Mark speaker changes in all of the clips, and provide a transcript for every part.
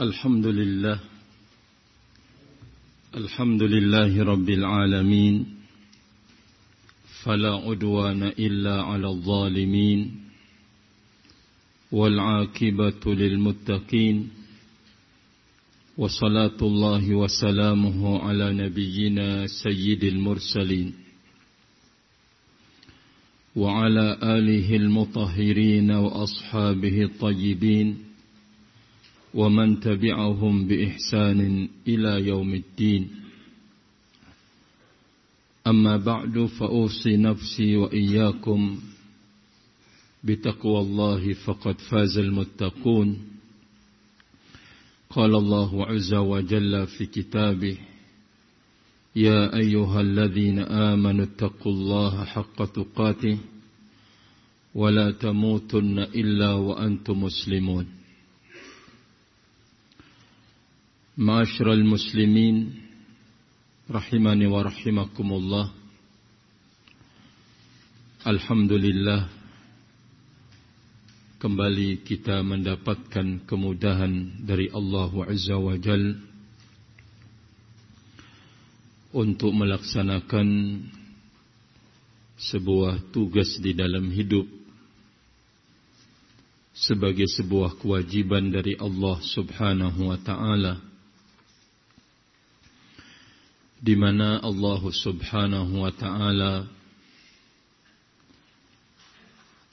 Speaker 1: الحمد لله. الحمد لله رب العالمين. فلا عدوان إلا على الظالمين. والعاقبة للمتقين. وصلاة الله وسلامه على نبينا سيد المرسلين. وعلى آله المطهرين وأصحابه الطيبين. ومن تبعهم بإحسان إلى يوم الدين. أما بعد فأوصي نفسي وإياكم بتقوى الله فقد فاز المتقون. قال الله عز وجل في كتابه يا أيها الذين آمنوا اتقوا الله حق تقاته ولا تموتن إلا وأنتم مسلمون. Masyrul muslimin rahimani wa rahimakumullah. Alhamdulillah kembali kita mendapatkan kemudahan dari Allah Azza wa Jal untuk melaksanakan sebuah tugas di dalam hidup sebagai sebuah kewajiban dari Allah Subhanahu wa taala di mana Allah Subhanahu wa taala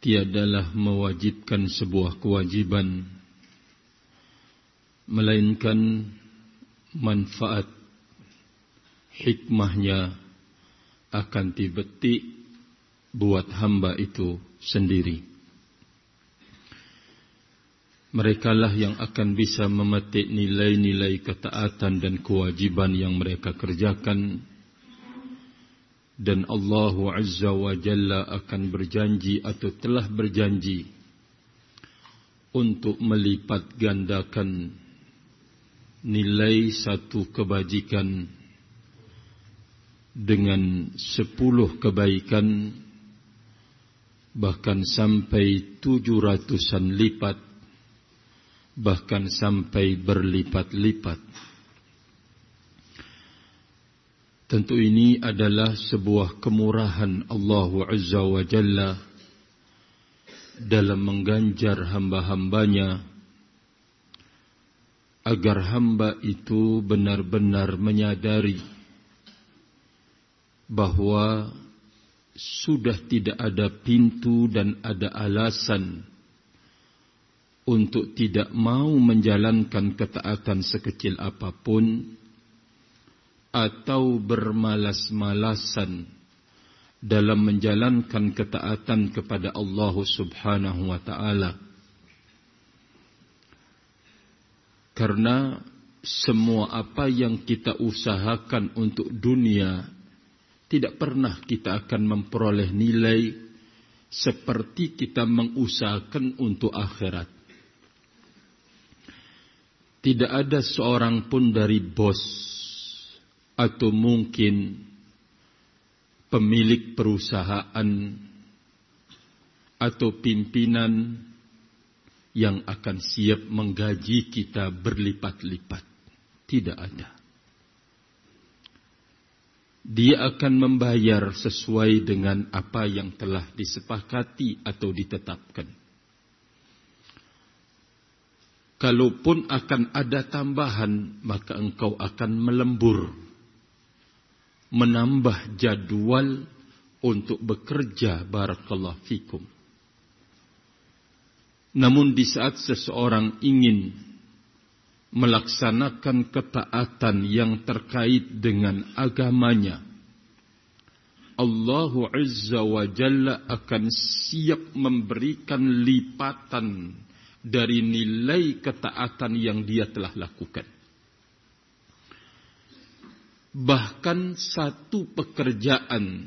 Speaker 1: tiadalah mewajibkan sebuah kewajiban melainkan manfaat hikmahnya akan dibetik buat hamba itu sendiri. Merekalah yang akan bisa memetik nilai-nilai ketaatan dan kewajiban yang mereka kerjakan. Dan Allah Azza wa Jalla akan berjanji atau telah berjanji untuk melipat gandakan nilai satu kebajikan dengan sepuluh kebaikan bahkan sampai tujuh ratusan lipat bahkan sampai berlipat-lipat. Tentu ini adalah sebuah kemurahan Allah Azza wa Jalla dalam mengganjar hamba-hambanya agar hamba itu benar-benar menyadari bahwa sudah tidak ada pintu dan ada alasan untuk tidak mau menjalankan ketaatan sekecil apa pun atau bermalas-malasan dalam menjalankan ketaatan kepada Allah Subhanahu wa taala. Karena semua apa yang kita usahakan untuk dunia tidak pernah kita akan memperoleh nilai seperti kita mengusahakan untuk akhirat. Tidak ada seorang pun dari bos atau mungkin pemilik perusahaan atau pimpinan yang akan siap menggaji kita berlipat-lipat. Tidak ada. Dia akan membayar sesuai dengan apa yang telah disepakati atau ditetapkan. Kalaupun akan ada tambahan, maka engkau akan melembur menambah jadwal untuk bekerja barakallahu fikum. Namun di saat seseorang ingin melaksanakan ketaatan yang terkait dengan agamanya, Allah Azza wa Jalla akan siap memberikan lipatan dari nilai ketaatan yang dia telah lakukan bahkan satu pekerjaan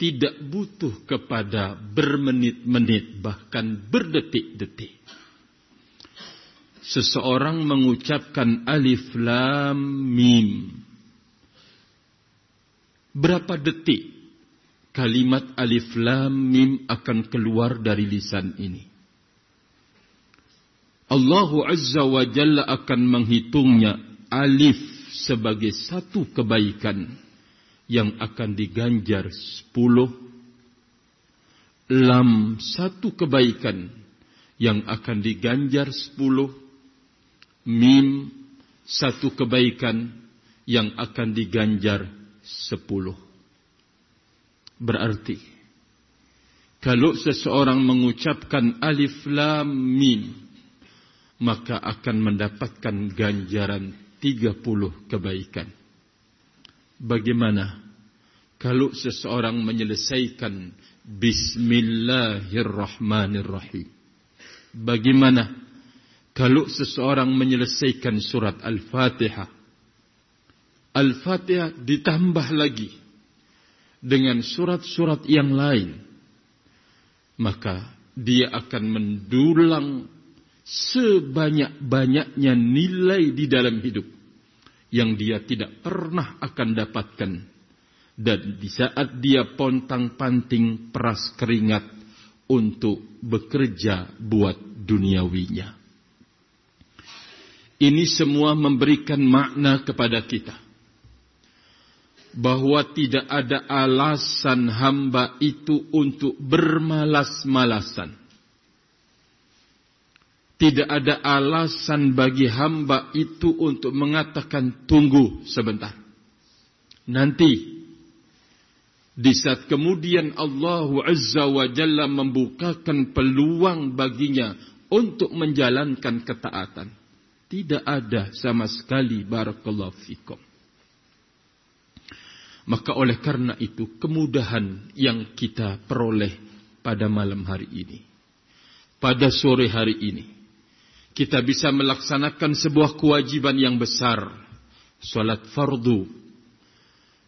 Speaker 1: tidak butuh kepada bermenit-menit bahkan berdetik-detik. Seseorang mengucapkan alif lam mim. Berapa detik kalimat alif lam mim akan keluar dari lisan ini? Allah Azza wa Jalla akan menghitungnya alif sebagai satu kebaikan yang akan diganjar sepuluh, lam satu kebaikan yang akan diganjar sepuluh, mim satu kebaikan yang akan diganjar sepuluh. Berarti, kalau seseorang mengucapkan alif lam mim, maka akan mendapatkan ganjaran tiga puluh kebaikan. Bagaimana kalau seseorang menyelesaikan Bismillahirrahmanirrahim? Bagaimana kalau seseorang menyelesaikan surat Al-Fatihah? Al-Fatihah ditambah lagi dengan surat-surat yang lain. Maka dia akan mendulang sebanyak-banyaknya nilai di dalam hidup yang dia tidak pernah akan dapatkan dan di saat dia pontang-panting peras keringat untuk bekerja buat duniawinya. Ini semua memberikan makna kepada kita bahwa tidak ada alasan hamba itu untuk bermalas-malasan tidak ada alasan bagi hamba itu untuk mengatakan tunggu sebentar. Nanti di saat kemudian Allah Azza wa Jalla membukakan peluang baginya untuk menjalankan ketaatan. Tidak ada sama sekali barakallahu fikum. Maka oleh karena itu kemudahan yang kita peroleh pada malam hari ini. Pada sore hari ini kita bisa melaksanakan sebuah kewajiban yang besar, salat fardu.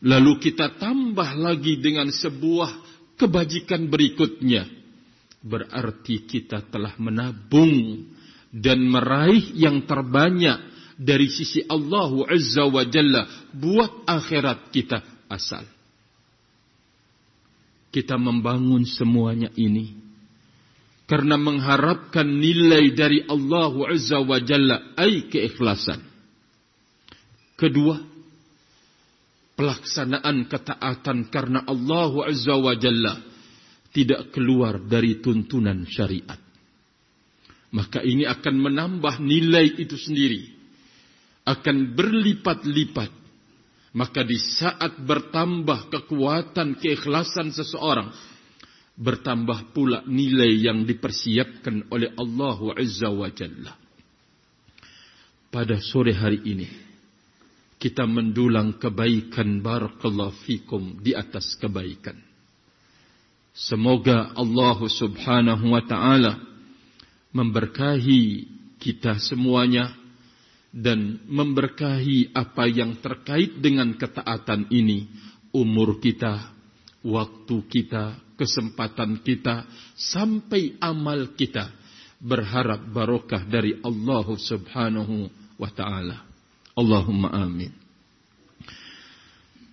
Speaker 1: Lalu kita tambah lagi dengan sebuah kebajikan berikutnya. Berarti kita telah menabung dan meraih yang terbanyak dari sisi Allah Azza wa Jalla buat akhirat kita asal. Kita membangun semuanya ini karena mengharapkan nilai dari Allah Azza wa Jalla ai keikhlasan. Kedua, pelaksanaan ketaatan karena Allah Azza wa Jalla tidak keluar dari tuntunan syariat. Maka ini akan menambah nilai itu sendiri. Akan berlipat-lipat. Maka di saat bertambah kekuatan keikhlasan seseorang bertambah pula nilai yang dipersiapkan oleh Allah Azza wa Jalla. Pada sore hari ini, kita mendulang kebaikan barakallahu fikum di atas kebaikan. Semoga Allah subhanahu wa ta'ala memberkahi kita semuanya dan memberkahi apa yang terkait dengan ketaatan ini, umur kita, waktu kita, kesempatan kita, sampai amal kita. Berharap barokah dari Allah subhanahu wa ta'ala. Allahumma amin.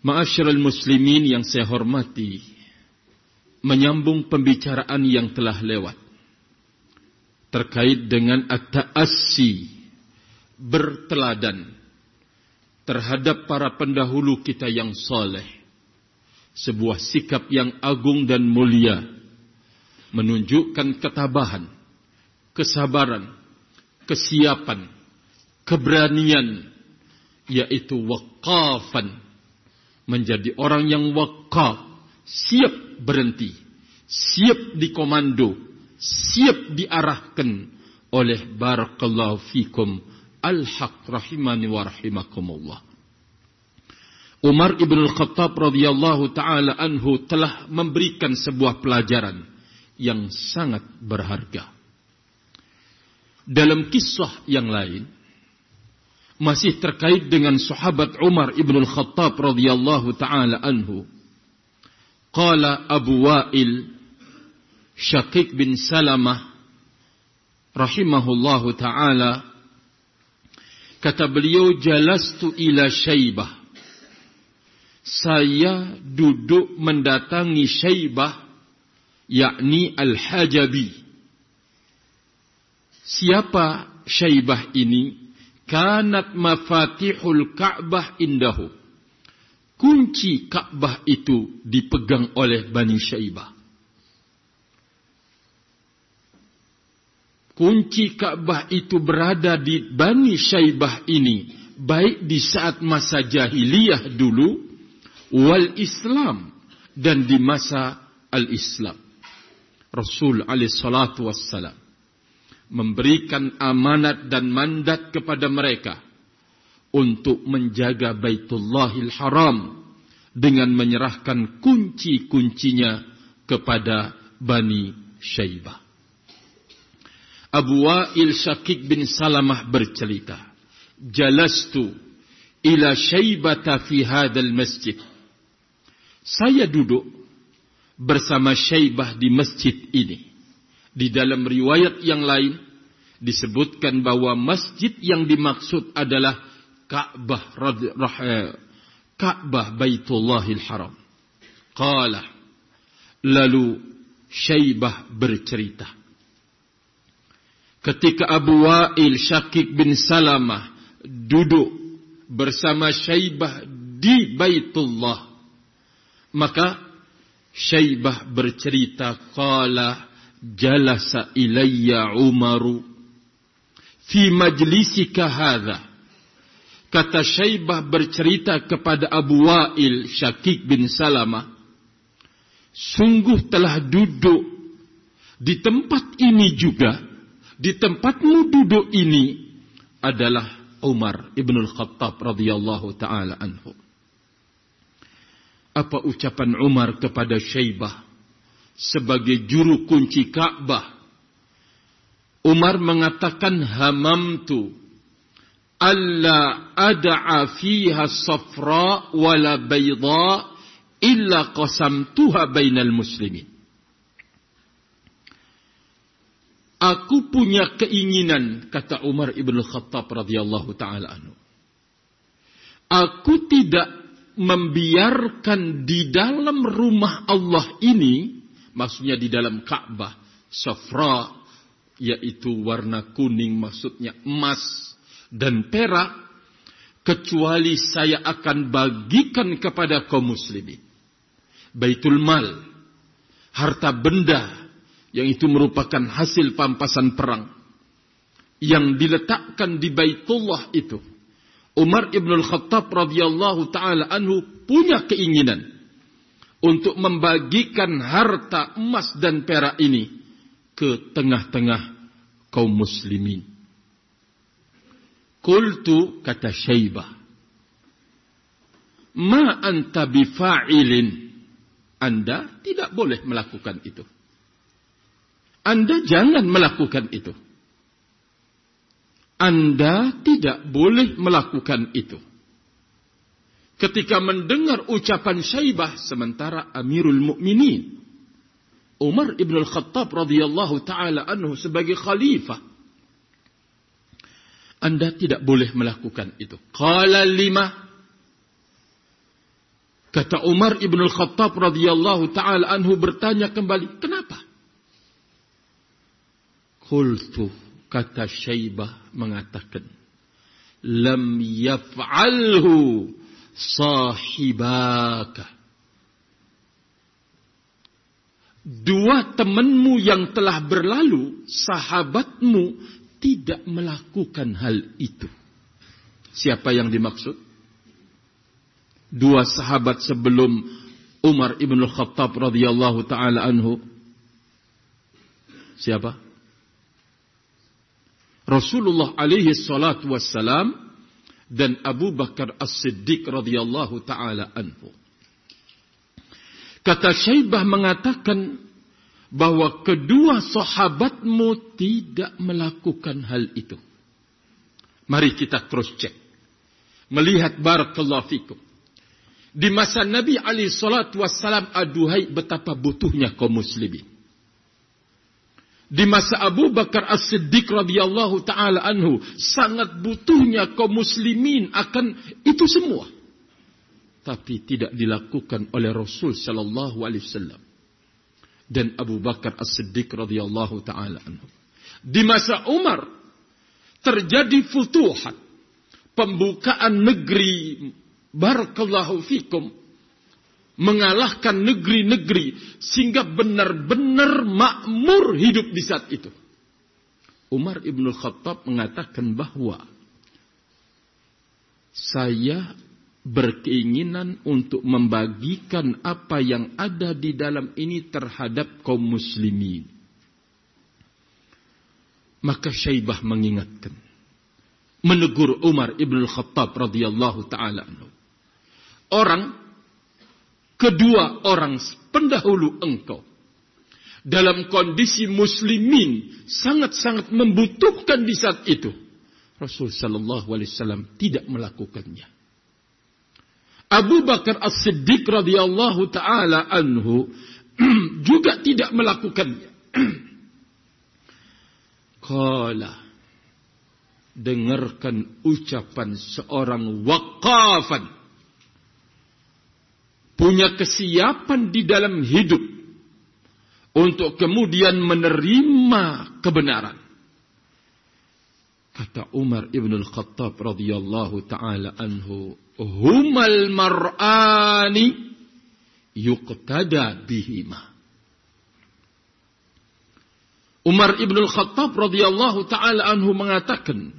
Speaker 1: Ma'asyiral muslimin yang saya hormati, menyambung pembicaraan yang telah lewat terkait dengan at-ta'assi berteladan terhadap para pendahulu kita yang soleh sebuah sikap yang agung dan mulia menunjukkan ketabahan, kesabaran, kesiapan, keberanian yaitu waqafan menjadi orang yang wakaf siap berhenti siap dikomando siap diarahkan oleh barakallahu fikum al-haq rahimani wa rahimakumullah Umar ibn al-Khattab radhiyallahu taala anhu telah memberikan sebuah pelajaran yang sangat berharga. Dalam kisah yang lain masih terkait dengan sahabat Umar ibn al-Khattab radhiyallahu taala anhu. Qala Abu Wa'il Syakik bin Salamah rahimahullahu taala kata beliau jalastu ila Syaibah saya duduk mendatangi Syaibah yakni Al-Hajabi. Siapa Syaibah ini kanat mafatihul Ka'bah indahu. Kunci Ka'bah itu dipegang oleh Bani Syaibah. Kunci Ka'bah itu berada di Bani Syaibah ini. Baik di saat masa jahiliyah dulu. Wal Islam. Dan di masa al-Islam. Rasul alaih salatu wassalam memberikan amanat dan mandat kepada mereka untuk menjaga Baitullahil Haram dengan menyerahkan kunci-kuncinya kepada Bani Syaibah. Abu Wa'il Syakik bin Salamah bercerita, "Jalastu ila Syaibata fi hadzal masjid." Saya duduk bersama Syaibah di masjid ini. Di dalam riwayat yang lain disebutkan bahwa masjid yang dimaksud adalah Ka'bah eh, Ka'bah Baitullahil Haram. Qala lalu Syaibah bercerita. Ketika Abu Wa'il Syakik bin Salamah duduk bersama Syaibah di Baitullah. Maka Syaibah bercerita qala jalasa ilayya Umaru fi majlisika hadha. Kata Syaibah bercerita kepada Abu Wa'il Syakik bin Salamah. Sungguh telah duduk di tempat ini juga. Di tempatmu duduk ini adalah Umar ibnul Khattab radhiyallahu taala anhu. Apa ucapan Umar kepada Syaibah? sebagai juru kunci Ka'bah. Umar mengatakan hamamtu alla ada'a fiha safra wala bayda illa qasamtuha bainal muslimin. Aku punya keinginan kata Umar ibn Khattab radhiyallahu taala anhu. Aku tidak membiarkan di dalam rumah Allah ini maksudnya di dalam Ka'bah safra yaitu warna kuning maksudnya emas dan perak kecuali saya akan bagikan kepada kaum muslimin. Baitul mal harta benda yang itu merupakan hasil pampasan perang yang diletakkan di Baitullah itu Umar ibn al-Khattab radhiyallahu taala anhu punya keinginan untuk membagikan harta emas dan perak ini ke tengah-tengah kaum muslimin. Kultu kata Syaibah. Ma anta bifa'ilin. Anda tidak boleh melakukan itu. Anda jangan melakukan itu. Anda tidak boleh melakukan itu ketika mendengar ucapan Syaibah sementara Amirul Mukminin Umar ibn al-Khattab radhiyallahu taala anhu sebagai khalifah Anda tidak boleh melakukan itu. Qala lima Kata Umar ibn al-Khattab radhiyallahu taala anhu bertanya kembali, "Kenapa?" Qultu kata Syaibah mengatakan, "Lam yaf'alhu sahibaka. Dua temanmu yang telah berlalu, sahabatmu tidak melakukan hal itu. Siapa yang dimaksud? Dua sahabat sebelum Umar ibn Khattab radhiyallahu taala anhu. Siapa? Rasulullah alaihi salatu wassalam dan Abu Bakar As-Siddiq radhiyallahu taala anhu. Kata Syaibah mengatakan bahwa kedua sahabatmu tidak melakukan hal itu. Mari kita cross check. Melihat barakallahu fikum. Di masa Nabi Ali salatu wassalam aduhai betapa butuhnya kaum muslimin di masa Abu Bakar As-Siddiq radhiyallahu taala anhu sangat butuhnya kaum muslimin akan itu semua. Tapi tidak dilakukan oleh Rasul sallallahu alaihi wasallam dan Abu Bakar As-Siddiq radhiyallahu taala anhu. Di masa Umar terjadi futuhat, pembukaan negeri barakallahu fikum mengalahkan negeri-negeri sehingga benar-benar makmur hidup di saat itu. Umar ibn Khattab mengatakan bahwa saya berkeinginan untuk membagikan apa yang ada di dalam ini terhadap kaum muslimin. Maka Syaibah mengingatkan, menegur Umar ibn Khattab radhiyallahu taala Orang kedua orang pendahulu engkau dalam kondisi muslimin sangat-sangat membutuhkan di saat itu. Rasul sallallahu alaihi wasallam tidak melakukannya. Abu Bakar As-Siddiq radhiyallahu taala anhu juga tidak melakukannya. Kala dengarkan ucapan seorang waqafan punya kesiapan di dalam hidup untuk kemudian menerima kebenaran. Kata Umar ibn al-Khattab radhiyallahu taala anhu, "Humal mar'ani yuqtada bihima." Umar ibn al-Khattab radhiyallahu taala anhu mengatakan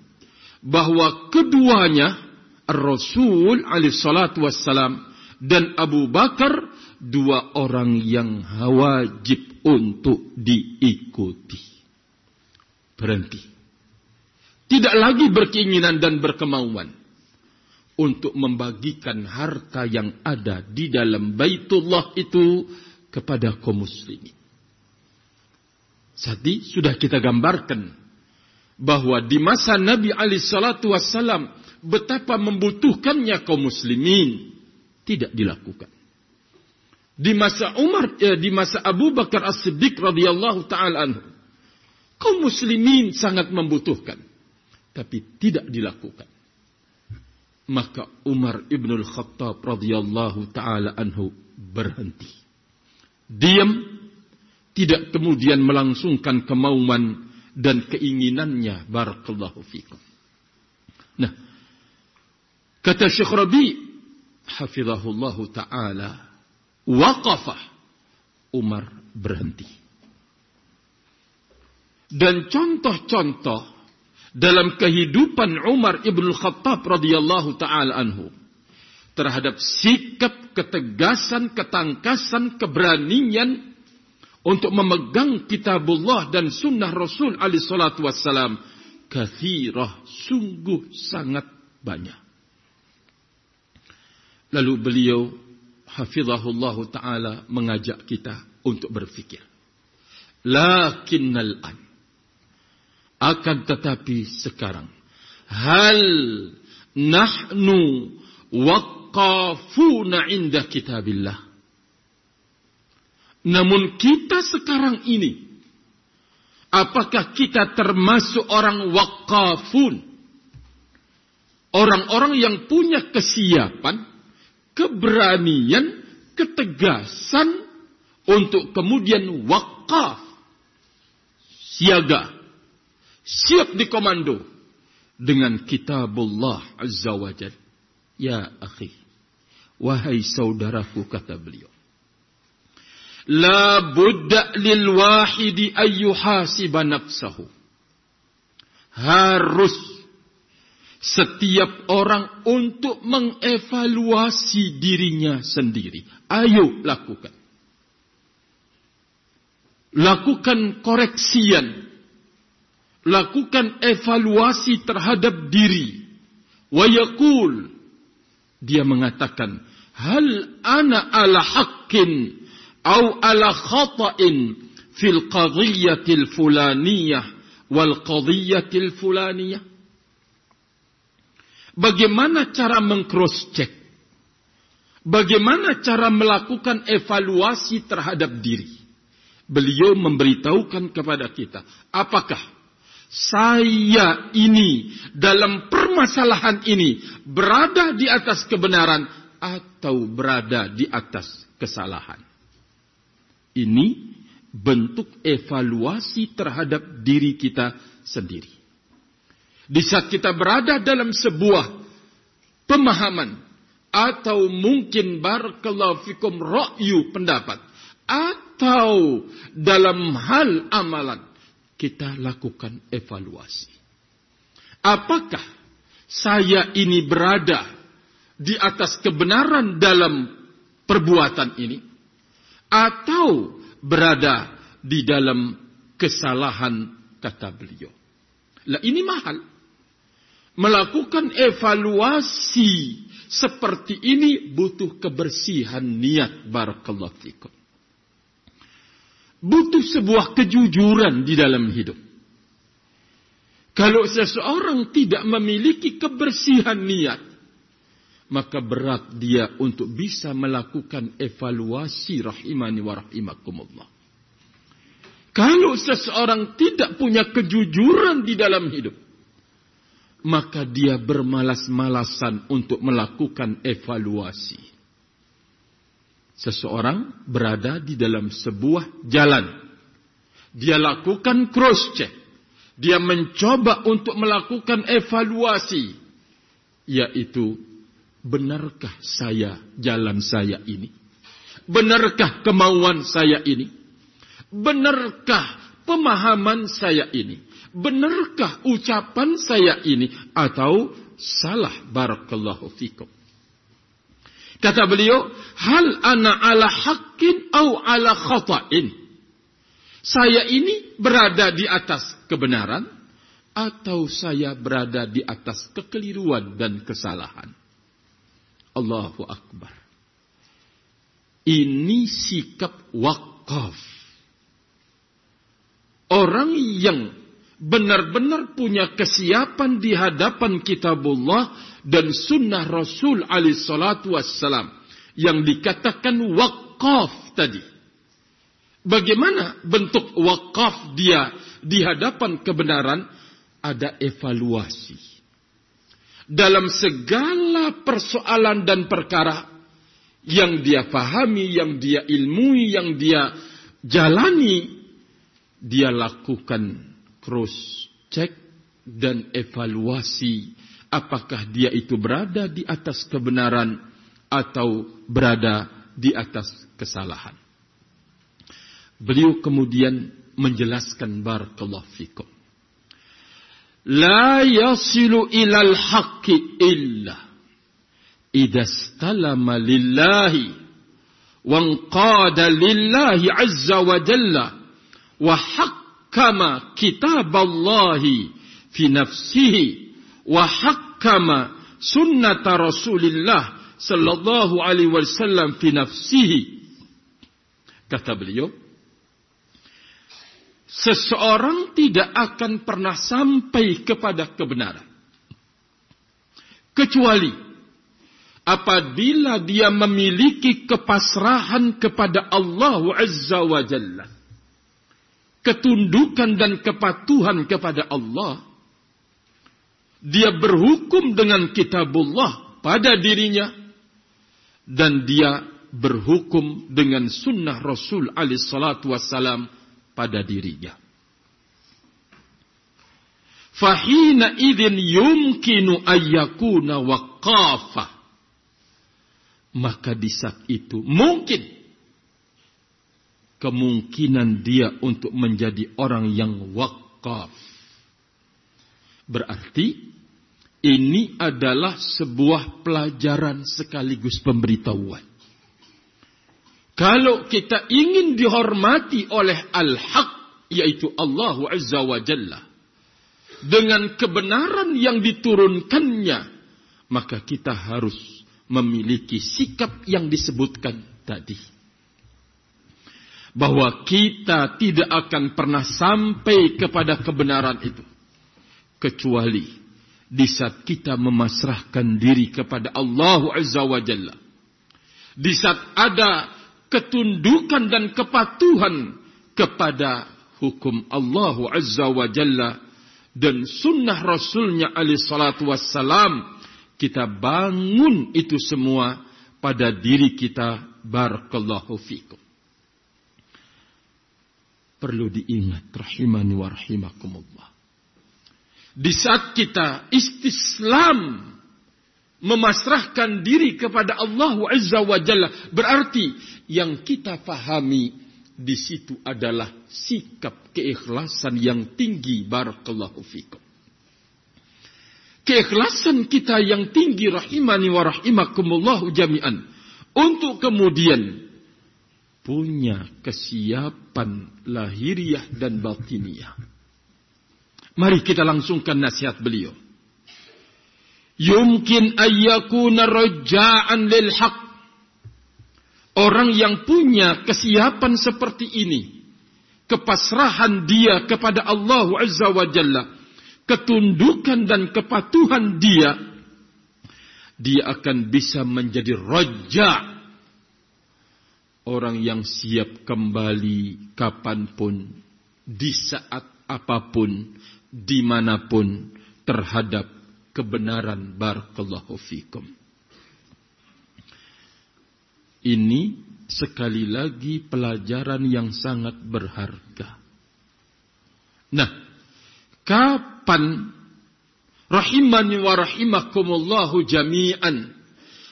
Speaker 1: bahwa keduanya Rasul alaihi salatu wassalam dan Abu Bakar dua orang yang wajib untuk diikuti. Berhenti. Tidak lagi berkeinginan dan berkemauan untuk membagikan harta yang ada di dalam Baitullah itu kepada kaum muslimin. Tadi sudah kita gambarkan bahwa di masa Nabi Shallallahu Wasallam betapa membutuhkannya kaum muslimin tidak dilakukan. Di masa Umar, eh, di masa Abu Bakar As-Siddiq radhiyallahu taala anhu, kaum muslimin sangat membutuhkan, tapi tidak dilakukan. Maka Umar ibn al-Khattab radhiyallahu taala anhu berhenti. Diam, tidak kemudian melangsungkan kemauan dan keinginannya barakallahu fikum. Nah, kata Syekh Rabi hafizahullahu taala waqafah Umar berhenti. Dan contoh-contoh dalam kehidupan Umar ibn Khattab radhiyallahu taala anhu terhadap sikap ketegasan, ketangkasan, keberanian untuk memegang kitabullah dan sunnah Rasul alaihi salatu wassalam kathirah sungguh sangat banyak. Lalu beliau hafizahullah taala mengajak kita untuk berfikir. Lakinnal an. Akan tetapi sekarang hal nahnu waqafuna inda kitabillah. Namun kita sekarang ini apakah kita termasuk orang waqafun? Orang-orang yang punya kesiapan keberanian, ketegasan untuk kemudian wakaf, siaga, siap dikomando dengan kitabullah azza wa jal. Ya akhi, wahai saudaraku kata beliau. La budda lil wahidi ayyuhasiba nafsahu. Harus setiap orang untuk mengevaluasi dirinya sendiri. Ayo lakukan. Lakukan koreksian. Lakukan evaluasi terhadap diri. Wayakul. Dia mengatakan, Hal ana ala haqqin au ala khata'in fil qadhiyatil fulaniyah wal qadhiyatil fulaniyah. Bagaimana cara mengcross check? Bagaimana cara melakukan evaluasi terhadap diri? Beliau memberitahukan kepada kita, apakah saya ini dalam permasalahan ini berada di atas kebenaran atau berada di atas kesalahan? Ini bentuk evaluasi terhadap diri kita sendiri. Di saat kita berada dalam sebuah pemahaman atau mungkin barakallahu fikum ra'yu pendapat atau dalam hal amalan kita lakukan evaluasi. Apakah saya ini berada di atas kebenaran dalam perbuatan ini atau berada di dalam kesalahan kata beliau. Lah ini mahal. Melakukan evaluasi seperti ini butuh kebersihan niat barakallahu fikum. Butuh sebuah kejujuran di dalam hidup. Kalau seseorang tidak memiliki kebersihan niat, maka berat dia untuk bisa melakukan evaluasi rahimani wa rahimakumullah. Kalau seseorang tidak punya kejujuran di dalam hidup, maka dia bermalas-malasan untuk melakukan evaluasi. Seseorang berada di dalam sebuah jalan. Dia lakukan cross check. Dia mencoba untuk melakukan evaluasi. Yaitu, benarkah saya jalan saya ini? Benarkah kemauan saya ini? Benarkah pemahaman saya ini? Benarkah ucapan saya ini? Atau salah barakallahu fikum. Kata beliau, hal ana ala haqqin au ala khata'in. Saya ini berada di atas kebenaran atau saya berada di atas kekeliruan dan kesalahan. Allahu Akbar. Ini sikap wakaf Orang yang benar-benar punya kesiapan di hadapan kitabullah dan sunnah Rasul alaihi salatu wassalam yang dikatakan wakaf tadi. Bagaimana bentuk wakaf dia di hadapan kebenaran? Ada evaluasi. Dalam segala persoalan dan perkara yang dia pahami, yang dia ilmui, yang dia jalani, dia lakukan cross check dan evaluasi apakah dia itu berada di atas kebenaran atau berada di atas kesalahan. Beliau kemudian menjelaskan barakallahu fikum. La yasilu ilal haqqi illa idastalama lillahi lillahi azza wa jalla wa hakkama kitaballahi fi nafsihi wa hakkama sunnata Rasulillah sallallahu alaihi wasallam fi nafsihi kata beliau seseorang tidak akan pernah sampai kepada kebenaran kecuali apabila dia memiliki kepasrahan kepada Allah Azza wa Jalla ketundukan dan kepatuhan kepada Allah, dia berhukum dengan kitabullah pada dirinya dan dia berhukum dengan sunnah Rasul alaihi salatu wassalam pada dirinya. Fahina idin yumkinu ayyakuna waqafa. Maka di saat itu mungkin kemungkinan dia untuk menjadi orang yang wakaf. Berarti ini adalah sebuah pelajaran sekaligus pemberitahuan. Kalau kita ingin dihormati oleh Al-Haq, yaitu Allah Azza wa Jalla, dengan kebenaran yang diturunkannya, maka kita harus memiliki sikap yang disebutkan tadi bahwa kita tidak akan pernah sampai kepada kebenaran itu. Kecuali di saat kita memasrahkan diri kepada Allah Azza wa Jalla. Di saat ada ketundukan dan kepatuhan kepada hukum Allah Azza wa Jalla dan sunnah Rasulnya alaihi salatu wassalam kita bangun itu semua pada diri kita. Barakallahu fikum perlu diingat rahimani wa rahimakumullah. Di saat kita istislam memasrahkan diri kepada Allah Azza wa Jalla berarti yang kita fahami di situ adalah sikap keikhlasan yang tinggi barakallahu fikum. Keikhlasan kita yang tinggi rahimani wa rahimakumullahu jami'an untuk kemudian punya kesiapan lahiriah dan batiniah. Mari kita langsungkan nasihat beliau yumkin ayyakuna raja'an lil haq. Orang yang punya kesiapan seperti ini, kepasrahan dia kepada Allah Azza wa Jalla, ketundukan dan kepatuhan dia, dia akan bisa menjadi raja. Orang yang siap kembali kapan pun, di saat apa pun, di mana pun terhadap kebenaran barakallahu fikum. Ini sekali lagi pelajaran yang sangat berharga. Nah, kapan rahimani wa rahimakumullahu jami'an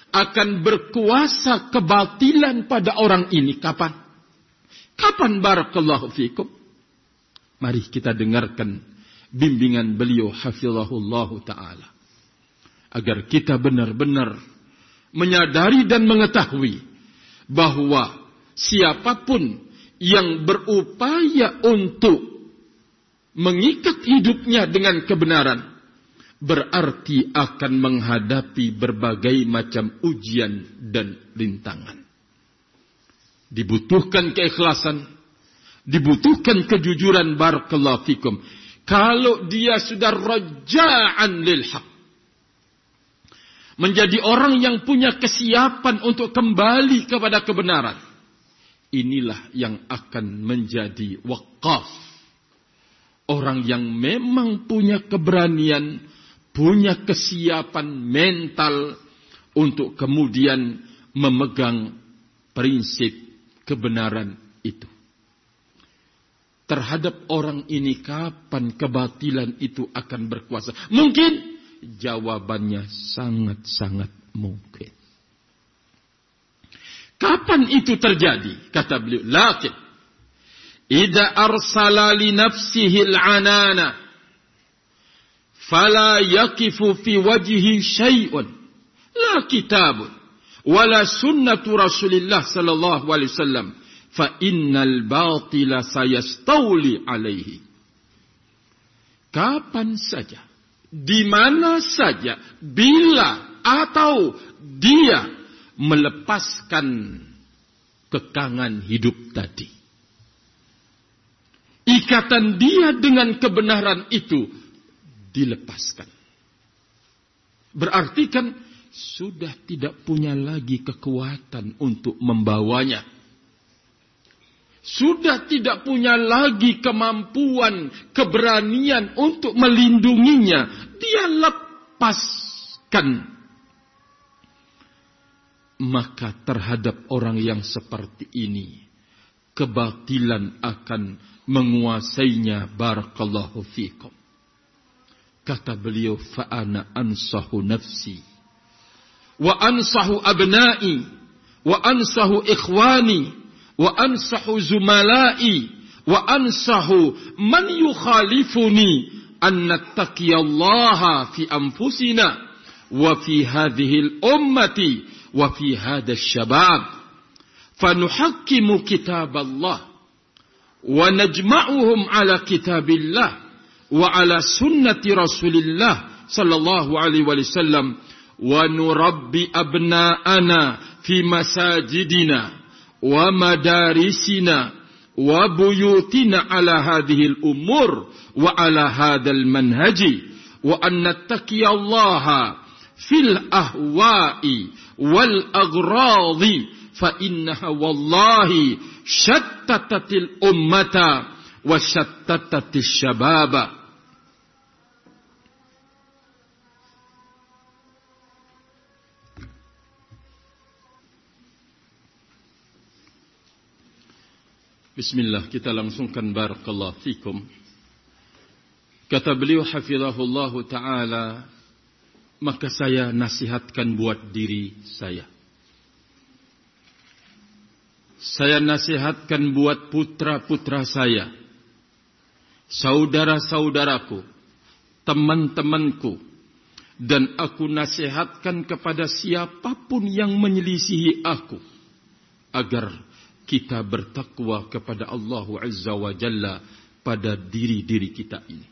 Speaker 1: akan berkuasa kebatilan pada orang ini kapan? Kapan barakallahu fikum? Mari kita dengarkan bimbingan beliau hafizahullahu taala agar kita benar-benar menyadari dan mengetahui bahwa siapa pun yang berupaya untuk mengikat hidupnya dengan kebenaran berarti akan menghadapi berbagai macam ujian dan rintangan. Dibutuhkan keikhlasan, dibutuhkan kejujuran barakallahu fikum kalau dia sudah raja'an lil haq. Menjadi orang yang punya kesiapan untuk kembali kepada kebenaran. Inilah yang akan menjadi wakaf. Orang yang memang punya keberanian, punya kesiapan mental untuk kemudian memegang prinsip kebenaran itu terhadap orang ini kapan kebatilan itu akan berkuasa? Mungkin jawabannya sangat-sangat mungkin. Kapan itu terjadi? Kata beliau, lakin idza arsala li nafsihi al-anana fala yaqifu fi wajhi syai'un la kitabun wala sunnatu Rasulillah sallallahu alaihi wasallam fa innal batila sayastawli alaihi. Kapan saja, di mana saja, bila atau dia melepaskan kekangan hidup tadi. Ikatan dia dengan kebenaran itu dilepaskan. Berarti kan sudah tidak punya lagi kekuatan untuk membawanya sudah tidak punya lagi kemampuan, keberanian untuk melindunginya, dia lepaskan. Maka terhadap orang yang seperti ini, kebatilan akan menguasainya. Barakallahu fikum. Kata beliau, fa'ana ansahu nafsi. Wa ansahu abnai. Wa ansahu ikhwani. Wa ansahu zumalai. Wa ansahu man yukhalifuni. An nattaqiyallaha fi anfusina. Wa fi hadhihi al-ummati wa fi hadha ash-shabab fanuhakkimu kitab Allah. Wa najma'uhum ala wa ala sunnati rasulillah sallallahu alaihi wasallam wa nurabbi abna'ana fi masajidina ومدارسنا وبيوتنا على هذه الأمور وعلى هذا المنهج. وأن نتقي الله في الأهواء والأغراض. فإنها والله شتتت الأمة وشتتت الشباب. Bismillah kita langsungkan barakallahu fikum. Kata beliau hafizahullah taala maka saya nasihatkan buat diri saya. Saya nasihatkan buat putra-putra saya, saudara-saudaraku, teman-temanku, dan aku nasihatkan kepada siapa pun yang menyelisihi aku agar kita bertakwa kepada Allah Azza wa Jalla pada diri-diri kita ini.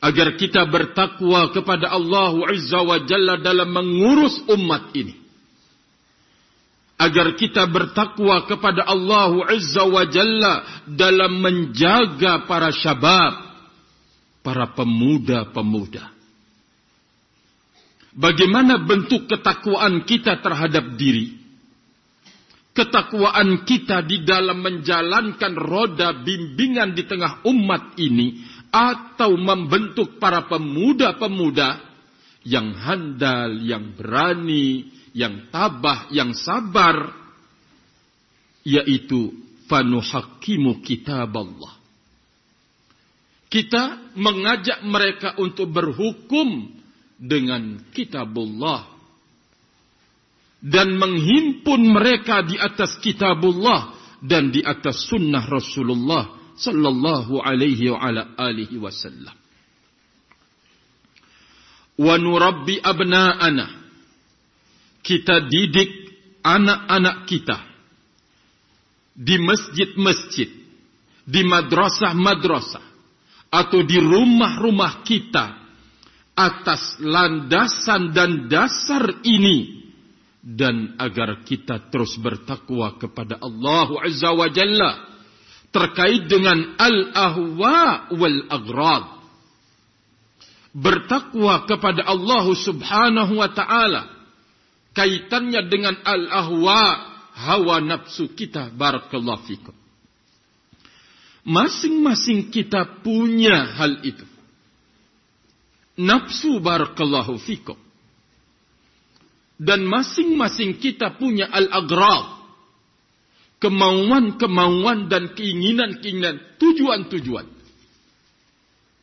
Speaker 1: Agar kita bertakwa kepada Allah Azza wa Jalla dalam mengurus umat ini. Agar kita bertakwa kepada Allah Azza wa Jalla dalam menjaga para syabab para pemuda-pemuda. Bagaimana bentuk ketakwaan kita terhadap diri? Ketakwaan kita di dalam menjalankan roda bimbingan di tengah umat ini atau membentuk para pemuda-pemuda yang handal, yang berani, yang tabah, yang sabar yaitu fanuhakimu kitab Allah kita mengajak mereka untuk berhukum dengan kitabullah. Dan menghimpun mereka di atas kitabullah dan di atas sunnah Rasulullah sallallahu alaihi wa ala alihi wasallam. Wa nurabbi abna'ana. Kita didik anak-anak kita di masjid-masjid, di madrasah-madrasah atau di rumah-rumah kita atas landasan dan dasar ini dan agar kita terus bertakwa kepada Allah Azza wa Jalla terkait dengan al-ahwa wal agrad bertakwa kepada Allah Subhanahu wa taala kaitannya dengan al-ahwa hawa nafsu kita barakallahu fikum Masing-masing kita punya hal itu. Nafsu barakallahu fikum. Dan masing-masing kita punya al-agrad. Kemauan-kemauan dan keinginan-keinginan, tujuan-tujuan.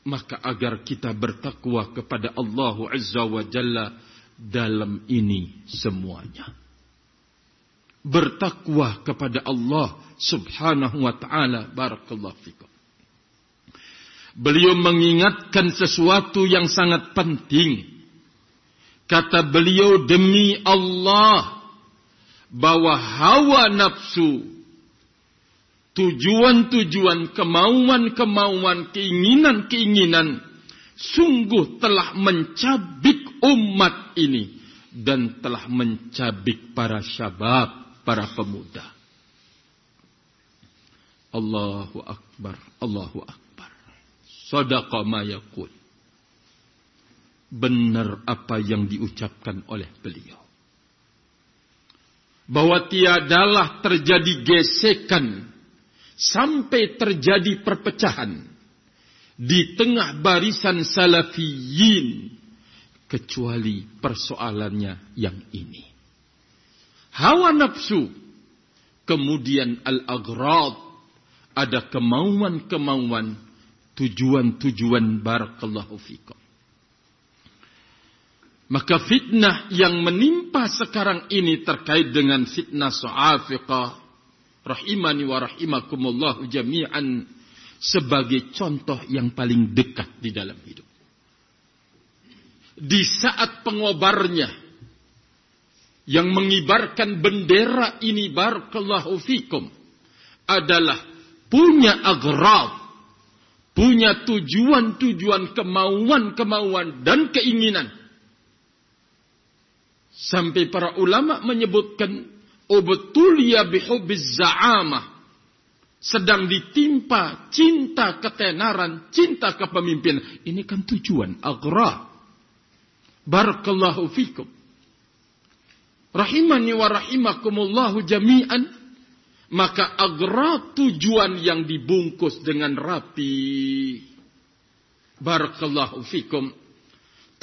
Speaker 1: Maka agar kita bertakwa kepada Allah Azza wa Jalla dalam ini semuanya bertakwa kepada Allah Subhanahu wa taala barakallahu fikum. Beliau mengingatkan sesuatu yang sangat penting. Kata beliau demi Allah bahwa hawa nafsu tujuan-tujuan, kemauan-kemauan, keinginan-keinginan sungguh telah mencabik umat ini dan telah mencabik para syabab para pemuda. Allahu Akbar, Allahu Akbar. Sadaqa ma. Benar apa yang diucapkan oleh beliau. Bahwa tiadalah terjadi gesekan sampai terjadi perpecahan di tengah barisan salafiyin kecuali persoalannya yang ini hawa nafsu, kemudian al-aghrad, ada kemauan-kemauan, tujuan-tujuan barakallahu fikum. Maka fitnah yang menimpa sekarang ini terkait dengan fitnah so'afiqah, rahimani wa rahimakumullah jami'an, sebagai contoh yang paling dekat di dalam hidup. Di saat pengobarnya, yang mengibarkan bendera ini barakallahu fikum adalah punya agrab, punya tujuan-tujuan, kemauan-kemauan dan keinginan. Sampai para ulama menyebutkan ubtuliya bihubbiz za'amah. Sedang ditimpa cinta ketenaran, cinta kepemimpinan. Ini kan tujuan agrab. Barakallahu fikum. Rahimani wa rahimakumullahu jami'an. Maka agra tujuan yang dibungkus dengan rapi. Barakallahu fikum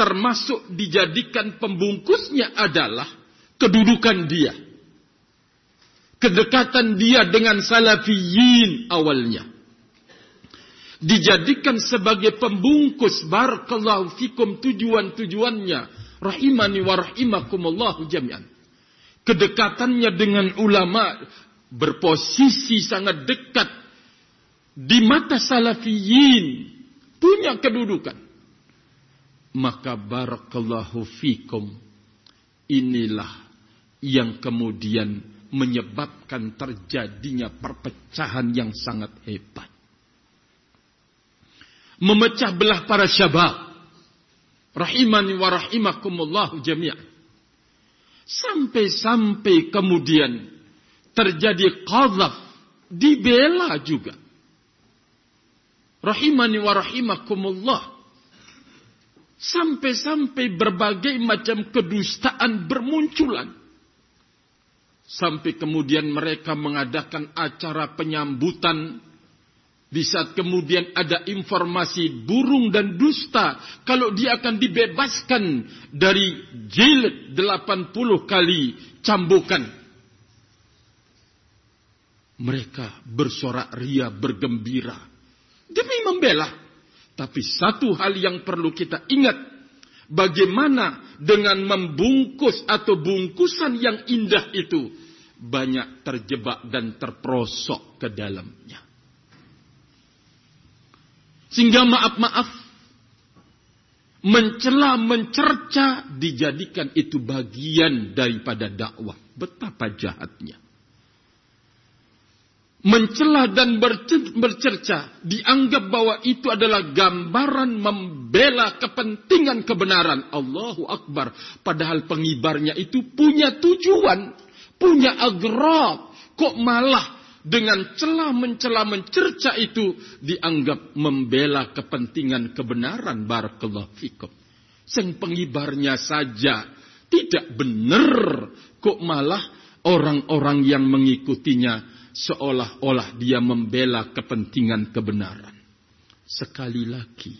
Speaker 1: termasuk dijadikan pembungkusnya adalah kedudukan dia. Kedekatan dia dengan salafiyin awalnya. Dijadikan sebagai pembungkus barakallahu fikum tujuan-tujuannya. Rahimani wa rahimakumullah jami'an. Kedekatannya dengan ulama berposisi sangat dekat di mata salafiyin. Punya kedudukan maka barakallahu fikum inilah yang kemudian menyebabkan terjadinya perpecahan yang sangat hebat memecah belah para syabab rahimani wa rahimakumullah jami'an sampai-sampai kemudian terjadi qadhaf dibela juga. Rahimani wa rahimakumullah. Sampai-sampai berbagai macam kedustaan bermunculan. Sampai kemudian mereka mengadakan acara penyambutan di saat kemudian ada informasi burung dan dusta kalau dia akan dibebaskan dari jilid 80 kali cambukan mereka bersorak ria, bergembira. Demi membela. Tapi satu hal yang perlu kita ingat. Bagaimana dengan membungkus atau bungkusan yang indah itu. Banyak terjebak dan terprosok ke dalamnya. Sehingga maaf-maaf. Mencela, mencerca dijadikan itu bagian daripada dakwah. Betapa jahatnya mencela dan bercerca dianggap bahwa itu adalah gambaran membela kepentingan kebenaran. Allahu Akbar. Padahal pengibarnya itu punya tujuan punya agrab. Kok malah dengan celah mencela mencerca itu dianggap membela kepentingan kebenaran? Barakallahu fikum. Sing pengibarnya saja tidak benar. Kok malah orang-orang yang mengikutinya seolah-olah dia membela kepentingan kebenaran. Sekali lagi,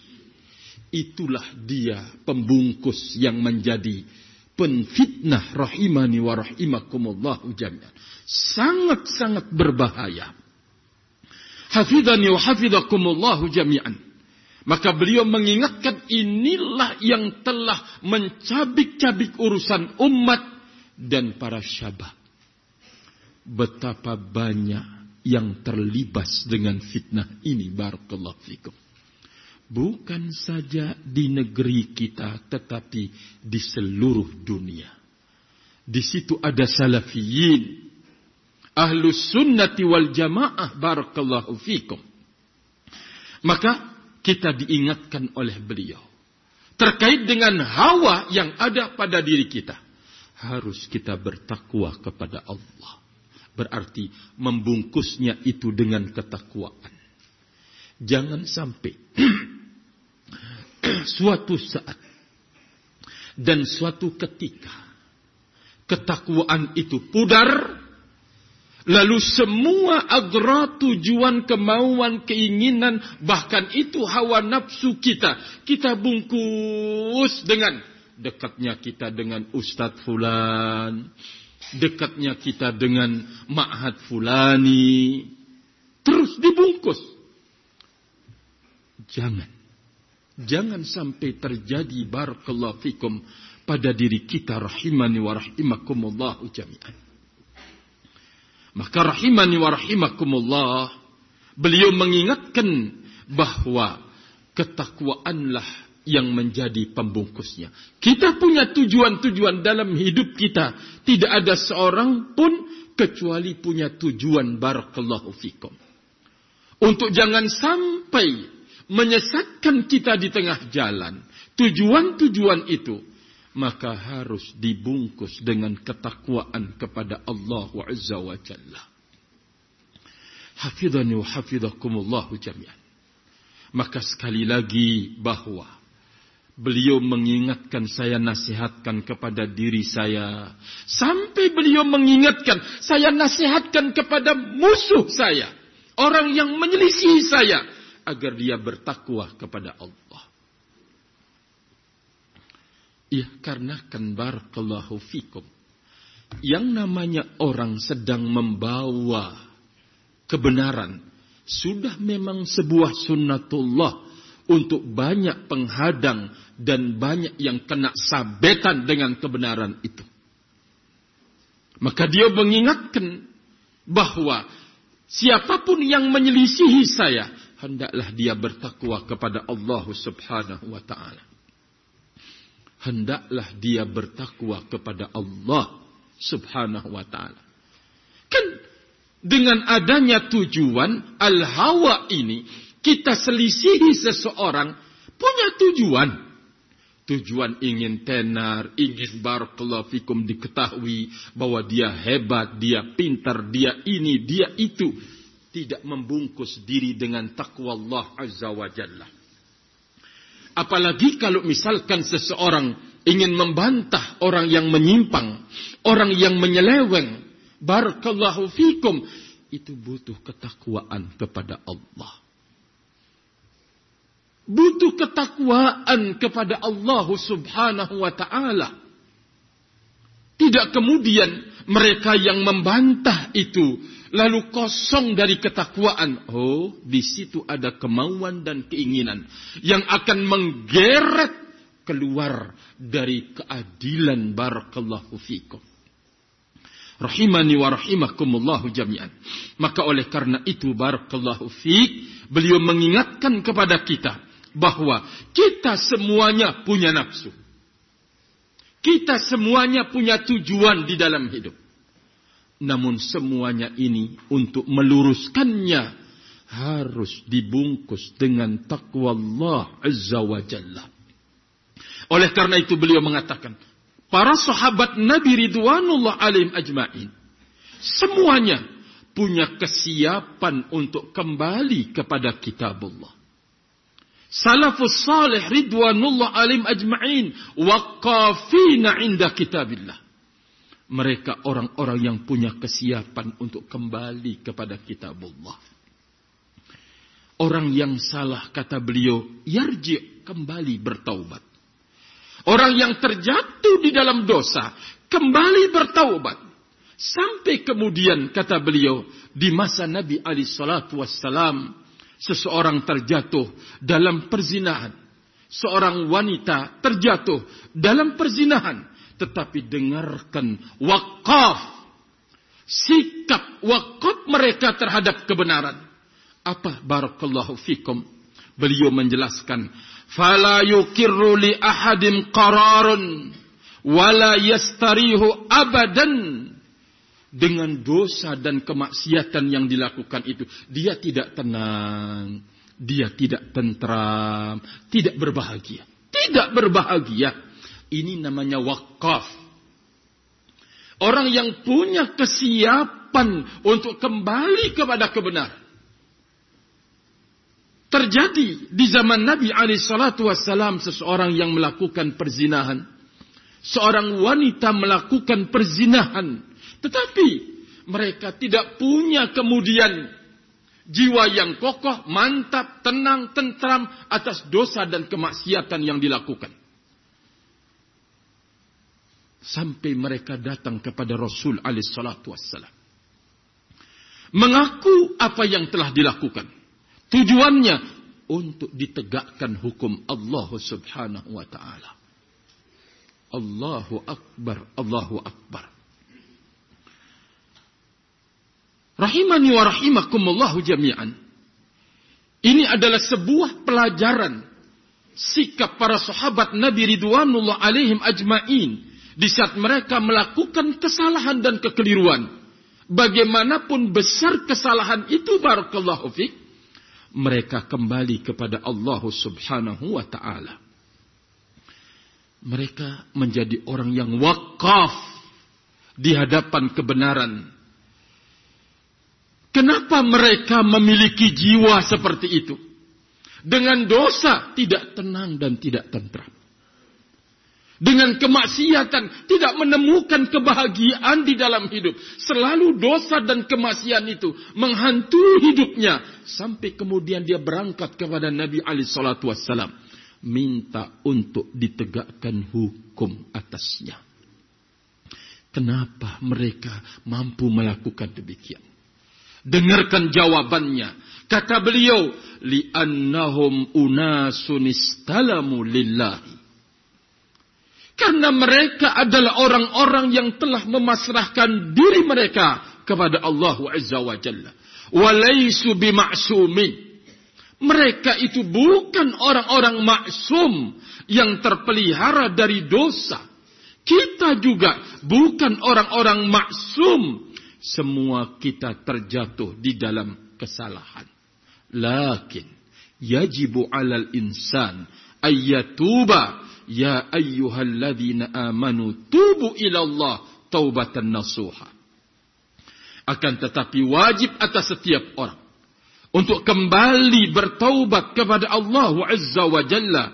Speaker 1: itulah dia pembungkus yang menjadi penfitnah rahimani wa rahimakumullahu jami'an. Sangat-sangat berbahaya. Hafidhani wa hafidhakumullahu jami'an. Maka beliau mengingatkan inilah yang telah mencabik-cabik urusan umat dan para syabab betapa banyak yang terlibas dengan fitnah ini barakallahu fikum. Bukan saja di negeri kita tetapi di seluruh dunia. Di situ ada salafiyin. Ahlus sunnati wal jamaah barakallahu fikum. Maka kita diingatkan oleh beliau. Terkait dengan hawa yang ada pada diri kita. Harus kita bertakwa kepada Allah Berarti membungkusnya itu dengan ketakwaan. Jangan sampai suatu saat dan suatu ketika ketakwaan itu pudar Lalu semua agra tujuan, kemauan, keinginan, bahkan itu hawa nafsu kita. Kita bungkus dengan dekatnya kita dengan Ustadz Fulan dekatnya kita dengan ma'had fulani. Terus dibungkus. Jangan. Jangan sampai terjadi barakallahu fikum pada diri kita rahimani wa rahimakumullah jami'an. Maka rahimani wa rahimakumullah beliau mengingatkan bahwa ketakwaanlah yang menjadi pembungkusnya. Kita punya tujuan-tujuan dalam hidup kita. Tidak ada seorang pun kecuali punya tujuan barakallahu fikum. Untuk jangan sampai menyesatkan kita di tengah jalan. Tujuan-tujuan itu maka harus dibungkus dengan ketakwaan kepada Allah Azza wa Jalla. Hafidhani wa hafidhakumullahu jami'an. Maka sekali lagi bahwa Beliau mengingatkan saya nasihatkan kepada diri saya. Sampai beliau mengingatkan saya nasihatkan kepada musuh saya. Orang yang menyelisih saya. Agar dia bertakwa kepada Allah. Ya karena kan barakallahu fikum. Yang namanya orang sedang membawa kebenaran. sudah memang sebuah sunnatullah untuk banyak penghadang dan banyak yang kena sabetan dengan kebenaran itu. Maka dia mengingatkan bahwa siapa pun yang menyelisihi saya, hendaklah dia bertakwa kepada Allah Subhanahu wa taala. Hendaklah dia bertakwa kepada Allah Subhanahu wa taala. Kan dengan adanya tujuan al-hawa ini kita selisihi seseorang punya tujuan. Tujuan ingin tenar, ingin barakallahu fikum diketahui bahwa dia hebat, dia pintar, dia ini, dia itu. Tidak membungkus diri dengan takwa Allah Azza wa Jalla. Apalagi kalau misalkan seseorang ingin membantah orang yang menyimpang, orang yang menyeleweng, barakallahu fikum, itu butuh ketakwaan kepada Allah butuh ketakwaan kepada Allah Subhanahu wa taala. Tidak kemudian mereka yang membantah itu lalu kosong dari ketakwaan. Oh, di situ ada kemauan dan keinginan yang akan menggeret keluar dari keadilan barakallahu fikum. Rahimani wa rahimakumullahu jami'an. Maka oleh karena itu barakallahu fik, beliau mengingatkan kepada kita bahwa kita semuanya punya nafsu. Kita semuanya punya tujuan di dalam hidup. Namun semuanya ini untuk meluruskannya harus dibungkus dengan takwa Allah Azza wa Jalla. Oleh karena itu beliau mengatakan, para sahabat Nabi Ridwanullah alim ajma'in, semuanya punya kesiapan untuk kembali kepada kitabullah salafus salih ridwanullah alim ajma'in waqafina inda kitabillah. Mereka orang-orang yang punya kesiapan untuk kembali kepada kitabullah. Orang yang salah kata beliau, yarji kembali bertaubat. Orang yang terjatuh di dalam dosa, kembali bertaubat. Sampai kemudian kata beliau, di masa Nabi Ali Salatu Wassalam, seseorang terjatuh dalam perzinahan. Seorang wanita terjatuh dalam perzinahan. Tetapi dengarkan wakaf. Sikap wakaf mereka terhadap kebenaran. Apa barakallahu fikum. Beliau menjelaskan. Fala yukirru li ahadim qararun. Wala yastarihu abadan dengan dosa dan kemaksiatan yang dilakukan itu, dia tidak tenang, dia tidak tentram, tidak berbahagia. Tidak berbahagia. Ini namanya wakaf. Orang yang punya kesiapan untuk kembali kepada kebenaran. Terjadi di zaman Nabi Ali Shallallahu Wasallam seseorang yang melakukan perzinahan, seorang wanita melakukan perzinahan, tetapi mereka tidak punya kemudian jiwa yang kokoh, mantap, tenang, tentram atas dosa dan kemaksiatan yang dilakukan. Sampai mereka datang kepada Rasul alaih salatu wassalam. Mengaku apa yang telah dilakukan. Tujuannya untuk ditegakkan hukum Allah subhanahu wa ta'ala. Allahu Akbar, Allahu Akbar. Rahimani wa rahimakumullahu jami'an. Ini adalah sebuah pelajaran sikap para sahabat Nabi Ridwanullah alaihim ajma'in di saat mereka melakukan kesalahan dan kekeliruan. Bagaimanapun besar kesalahan itu barakallahu fiqh, mereka kembali kepada Allah Subhanahu wa taala. Mereka menjadi orang yang wakaf di hadapan kebenaran Kenapa mereka memiliki jiwa seperti itu? Dengan dosa tidak tenang dan tidak tentram. Dengan kemaksiatan tidak menemukan kebahagiaan di dalam hidup. Selalu dosa dan kemaksiatan itu menghantui hidupnya. Sampai kemudian dia berangkat kepada Nabi Ali Shallallahu Wasallam. Minta untuk ditegakkan hukum atasnya. Kenapa mereka mampu melakukan demikian? Dengarkan jawabannya. Kata beliau, li'annahum unasun istalamu lillahi. Karena mereka adalah orang-orang yang telah memasrahkan diri mereka kepada Allah Azza wa Jalla. Walaisu bima'sumin. Mereka itu bukan orang-orang maksum yang terpelihara dari dosa. Kita juga bukan orang-orang maksum. Semua kita terjatuh di dalam kesalahan. Lakin yajibu alal insan ayyatuba ya ayyuhalladzina amanu tubu ilallah taubatan nasuha. Akan tetapi wajib atas setiap orang untuk kembali bertaubat kepada Allah Azza wa Jalla.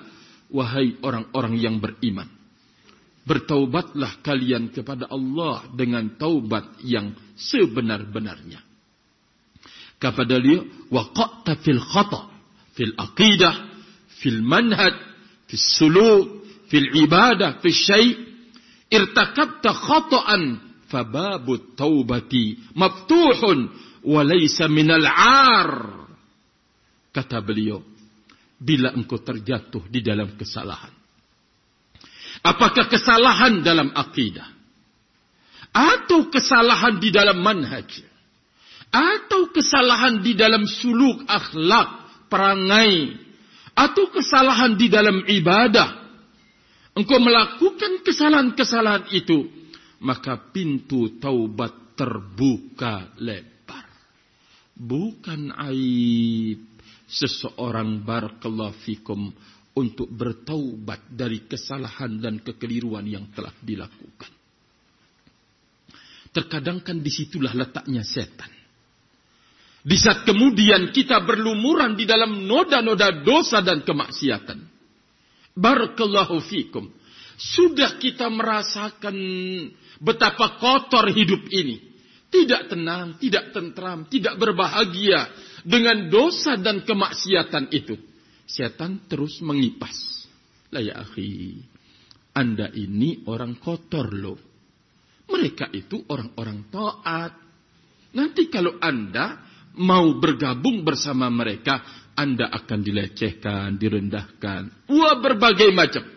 Speaker 1: Wahai orang-orang yang beriman. Bertaubatlah kalian kepada Allah dengan taubat yang sebenar-benarnya. Kepada dia, waqa'ta fil khata, fil aqidah, fil manhaj, fil suluk, fil ibadah, fil syai' irtakabta khata'an fababut taubati maftuhun walaysa minal ar. Kata beliau, bila engkau terjatuh di dalam kesalahan. Apakah kesalahan dalam akidah? Atau kesalahan di dalam manhaj? Atau kesalahan di dalam suluk, akhlak, perangai? Atau kesalahan di dalam ibadah? Engkau melakukan kesalahan-kesalahan itu, maka pintu taubat terbuka lebar bukan aib seseorang barakallahu fikum untuk bertaubat dari kesalahan dan kekeliruan yang telah dilakukan. Terkadang kan di situlah letaknya setan. Di saat kemudian kita berlumuran di dalam noda-noda dosa dan kemaksiatan. Barakallahu fikum. Sudah kita merasakan betapa kotor hidup ini tidak tenang, tidak tentram, tidak berbahagia dengan dosa dan kemaksiatan itu. Setan terus mengipas. Lah ya akhi, Anda ini orang kotor loh. Mereka itu orang-orang taat. Nanti kalau Anda mau bergabung bersama mereka, Anda akan dilecehkan, direndahkan. Wah berbagai macam.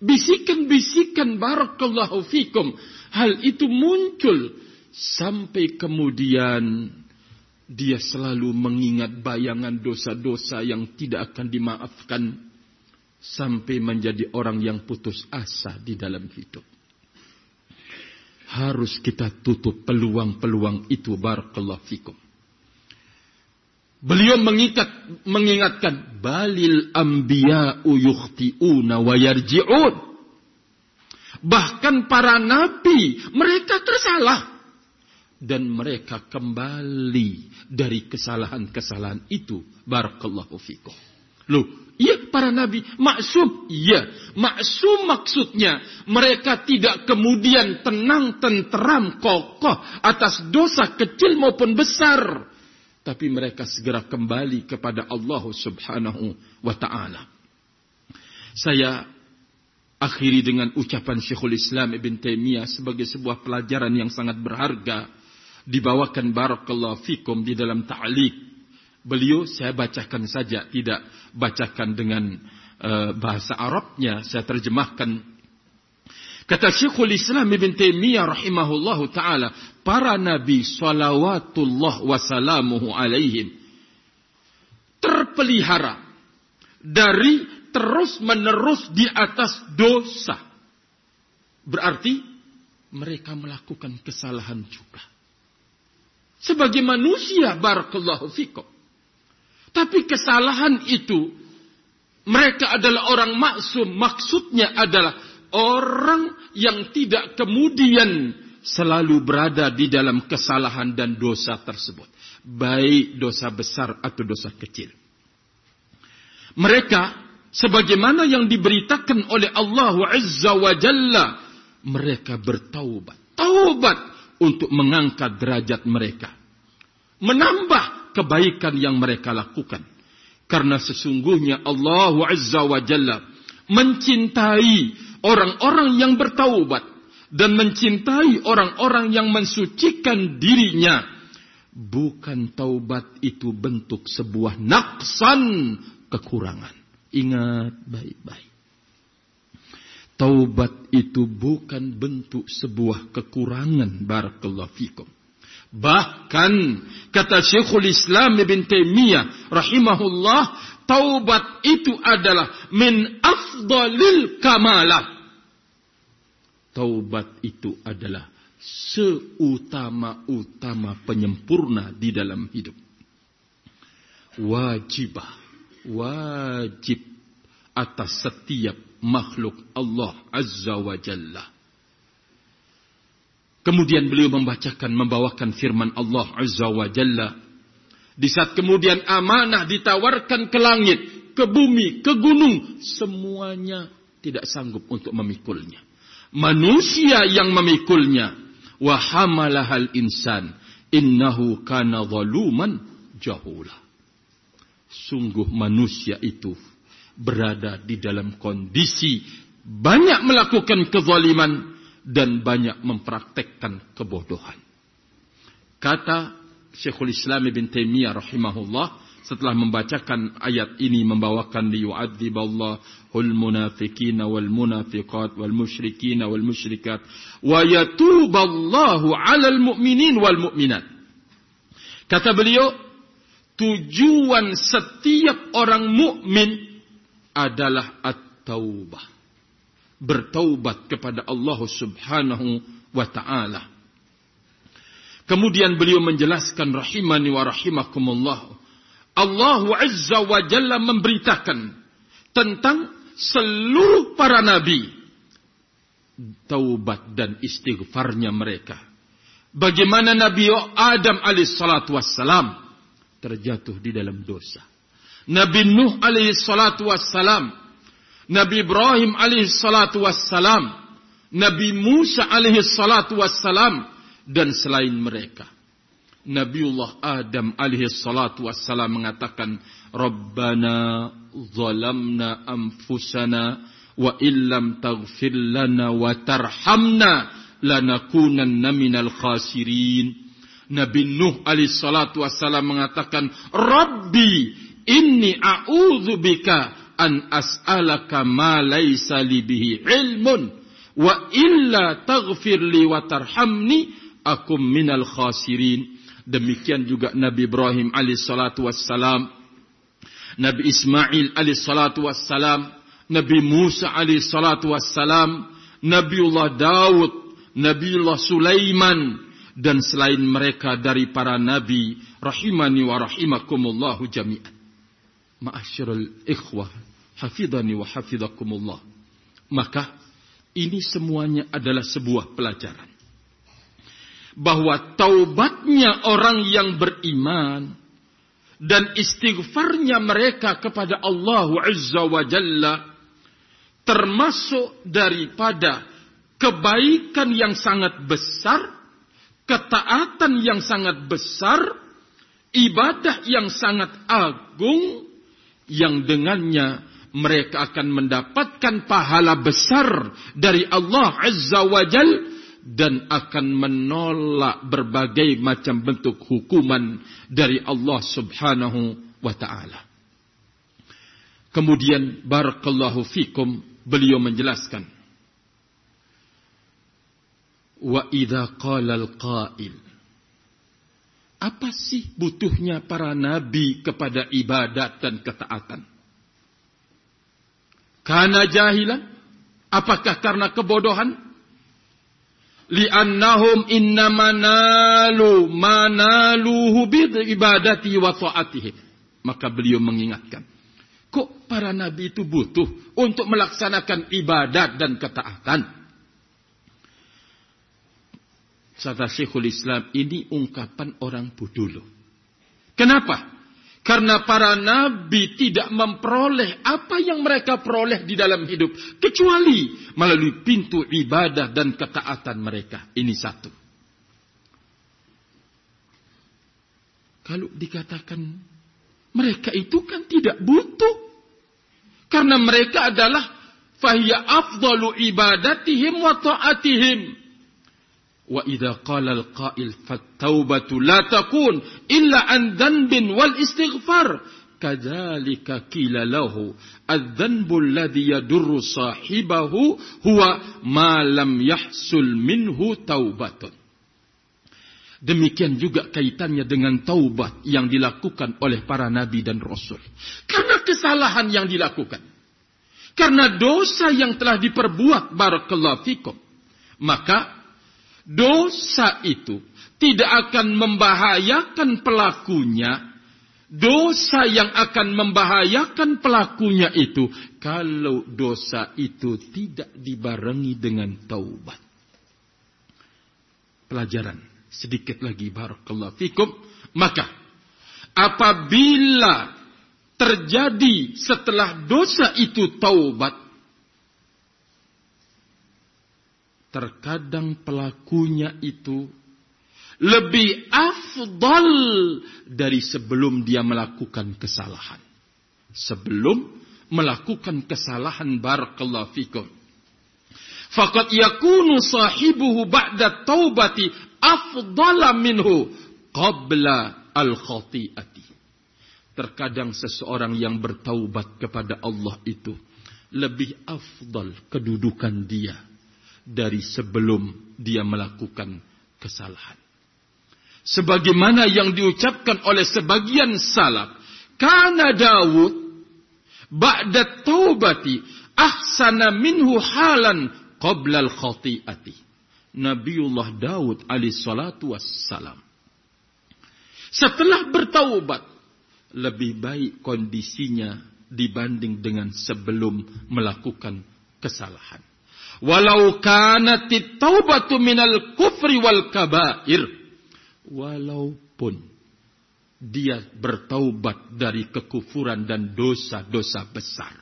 Speaker 1: Bisikan-bisikan barakallahu fikum. Hal itu muncul Sampai kemudian dia selalu mengingat bayangan dosa-dosa yang tidak akan dimaafkan. Sampai menjadi orang yang putus asa di dalam hidup. Harus kita tutup peluang-peluang itu. Barakallah fikum. Beliau mengikat, mengingatkan. Balil ambiya'u yukhti'una wa yarji'un. Bahkan para nabi mereka tersalah dan mereka kembali dari kesalahan-kesalahan itu. Barakallahu fikum. Loh, iya para nabi maksum, iya maksum maksudnya mereka tidak kemudian tenang, tenteram, kokoh atas dosa kecil maupun besar, tapi mereka segera kembali kepada Allah Subhanahu wa taala. Saya akhiri dengan ucapan Syekhul Islam Ibn Taimiyah sebagai sebuah pelajaran yang sangat berharga dibawakan barakallahu fikum di dalam ta'liq. Beliau saya bacakan saja, tidak bacakan dengan uh, bahasa Arabnya, saya terjemahkan. Kata Syekhul Islam Ibn Taimiyah rahimahullahu taala, para nabi salawatullah wasalamuhu alaihim terpelihara dari terus-menerus di atas dosa. Berarti mereka melakukan kesalahan juga sebagai manusia barakallahu fikum. Tapi kesalahan itu mereka adalah orang maksum, maksudnya adalah orang yang tidak kemudian selalu berada di dalam kesalahan dan dosa tersebut, baik dosa besar atau dosa kecil. Mereka sebagaimana yang diberitakan oleh Allah Azza wa Jalla, mereka bertaubat. Taubat untuk mengangkat derajat mereka. Menambah kebaikan yang mereka lakukan. Karena sesungguhnya Allah Azza wa Jalla mencintai orang-orang yang bertaubat dan mencintai orang-orang yang mensucikan dirinya bukan taubat itu bentuk sebuah naksan kekurangan. Ingat baik-baik. Taubat itu bukan bentuk sebuah kekurangan. Barakallahu fikum. Bahkan kata Syekhul Islam Ibn Taimiyah rahimahullah, taubat itu adalah min afdalil kamalah. Taubat itu adalah seutama-utama penyempurna di dalam hidup. Wajibah, wajib atas setiap makhluk Allah Azza wa Jalla. Kemudian beliau membacakan, membawakan firman Allah Azza wa Jalla. Di saat kemudian amanah ditawarkan ke langit, ke bumi, ke gunung. Semuanya tidak sanggup untuk memikulnya. Manusia yang memikulnya. Wahamalahal insan. Innahu kana zaluman jahula. Sungguh manusia itu berada di dalam kondisi banyak melakukan kezaliman dan banyak mempraktekkan kebodohan. Kata Syekhul Islam Ibn Taimiyah rahimahullah setelah membacakan ayat ini membawakan liyu'adziballahul munafiqin wal munafiqat wal musyrikin wal musyrikat wa yatuballahu 'alal mu'minin wal mu'minat. Kata beliau, tujuan setiap orang mukmin adalah at-taubah. Bertaubat kepada Allah Subhanahu wa taala. Kemudian beliau menjelaskan rahimani wa rahimakumullah. Allah Azza wa Jalla memberitakan tentang seluruh para nabi taubat dan istighfarnya mereka. Bagaimana Nabi Adam alaihissalatu wassalam terjatuh di dalam dosa. Nabi Nuh alaihi salatu wassalam, Nabi Ibrahim alaihi salatu wassalam, Nabi Musa alaihi salatu wassalam, dan selain mereka. Nabiullah Adam alaihi salatu wassalam mengatakan, Rabbana zalamna anfusana wa illam taghfir lana wa tarhamna lanakunanna minal khasirin. Nabi Nuh alaihi salatu wassalam mengatakan, Rabbi Inni bika an as'alaka ma laysa li bihi ilmun wa illa taghfir li wa tarhamni akum minal khasirin. Demikian juga Nabi Ibrahim alaihi salatu wassalam, Nabi Ismail alaihi salatu wassalam, Nabi Musa alaihi salatu wassalam, Nabiullah Daud, Nabiullah Sulaiman dan selain mereka dari para nabi rahimani wa rahimakumullahu jami'an. Ma'asyiral ikhwah, hafidhani wa hafidhakumullah. Maka ini semuanya adalah sebuah pelajaran. Bahwa taubatnya orang yang beriman dan istighfarnya mereka kepada Allah Azza wa Jalla termasuk daripada kebaikan yang sangat besar, ketaatan yang sangat besar, ibadah yang sangat agung yang dengannya mereka akan mendapatkan pahala besar dari Allah Azza wa Jal dan akan menolak berbagai macam bentuk hukuman dari Allah Subhanahu wa taala. Kemudian barakallahu fikum beliau menjelaskan wa idza qala al-qail apa sih butuhnya para nabi kepada ibadat dan ketaatan? Karena jahilan? Apakah karena kebodohan? Li'annahum innama nalu manaluhu ibadati wa ta'atihim. Maka beliau mengingatkan. Kok para nabi itu butuh untuk melaksanakan ibadat dan ketaatan? Kata Syekhul Islam, ini ungkapan orang budulu. Kenapa? Karena para nabi tidak memperoleh apa yang mereka peroleh di dalam hidup. Kecuali melalui pintu ibadah dan ketaatan mereka. Ini satu. Kalau dikatakan mereka itu kan tidak butuh. Karena mereka adalah fahya afdalu ibadatihim wa ta'atihim Qala al-qail fattaubatu la takun illa an dhanbin wal istighfar. Kadzalika qila lahu adz-dzanbu alladhi yadurru sahibahu huwa ma lam yahsul minhu taubatun. Demikian juga kaitannya dengan taubat yang dilakukan oleh para nabi dan rasul. Karena kesalahan yang dilakukan. Karena dosa yang telah diperbuat barakallahu fikum. Maka dosa itu tidak akan membahayakan pelakunya. Dosa yang akan membahayakan pelakunya itu kalau dosa itu tidak dibarengi dengan taubat. Pelajaran sedikit lagi barakallahu fikum maka apabila terjadi setelah dosa itu taubat terkadang pelakunya itu lebih afdal dari sebelum dia melakukan kesalahan. Sebelum melakukan kesalahan barakallahu fikum. Faqad yakunu sahibuhu ba'da taubati afdala minhu qabla al-khati'ati. Terkadang seseorang yang bertaubat kepada Allah itu lebih afdal kedudukan dia dari sebelum dia melakukan kesalahan. Sebagaimana yang diucapkan oleh sebagian salaf, kana Daud ba'da taubati ahsana minhu halan qabla al-khati'ati. Nabiullah Daud alaihissalatu wassalam. Setelah bertaubat, lebih baik kondisinya dibanding dengan sebelum melakukan kesalahan. Walau kanat taubatu minal kufri wal kabair. Walaupun dia bertaubat dari kekufuran dan dosa-dosa besar.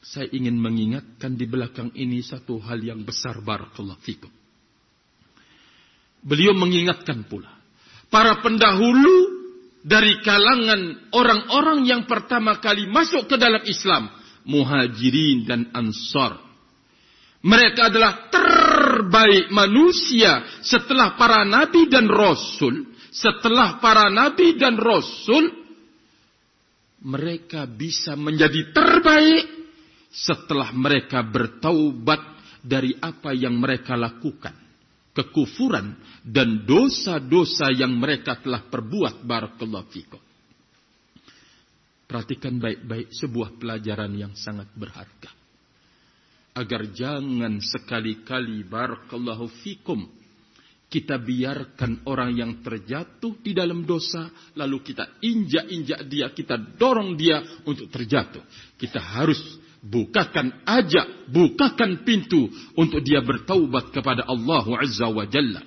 Speaker 1: Saya ingin mengingatkan di belakang ini satu hal yang besar barakallahu fikum. Beliau mengingatkan pula para pendahulu dari kalangan orang-orang yang pertama kali masuk ke dalam Islam, muhajirin dan ansar. Mereka adalah terbaik manusia setelah para nabi dan rasul. Setelah para nabi dan rasul, mereka bisa menjadi terbaik setelah mereka bertaubat dari apa yang mereka lakukan. Kekufuran dan dosa-dosa yang mereka telah perbuat. Barakallahu fikum. Perhatikan baik-baik sebuah pelajaran yang sangat berharga. Agar jangan sekali-kali barakallahu fikum kita biarkan orang yang terjatuh di dalam dosa, lalu kita injak-injak dia, kita dorong dia untuk terjatuh. Kita harus bukakan ajak, bukakan pintu untuk dia bertaubat kepada Allah Azza wa Jalla.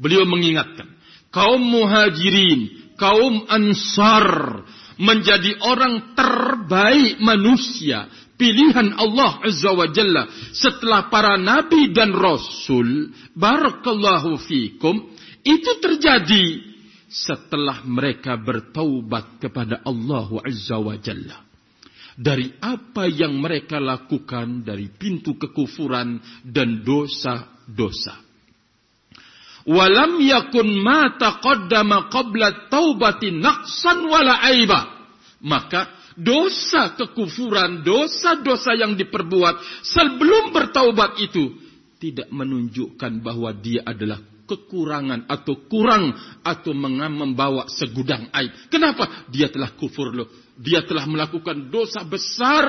Speaker 1: Beliau mengingatkan, kaum muhajirin, kaum ansar, menjadi orang terbaik manusia, pilihan Allah Azza wa Jalla setelah para nabi dan rasul, barakallahu fikum, itu terjadi setelah mereka bertaubat kepada Allah Azza wa Jalla dari apa yang mereka lakukan dari pintu kekufuran dan dosa-dosa. Walam yakun ma taqaddama qabla taubati naqsan wala aiba. Maka dosa kekufuran, dosa-dosa yang diperbuat sebelum bertaubat itu tidak menunjukkan bahwa dia adalah kekurangan atau kurang atau membawa segudang aib. Kenapa? Dia telah kufur loh dia telah melakukan dosa besar.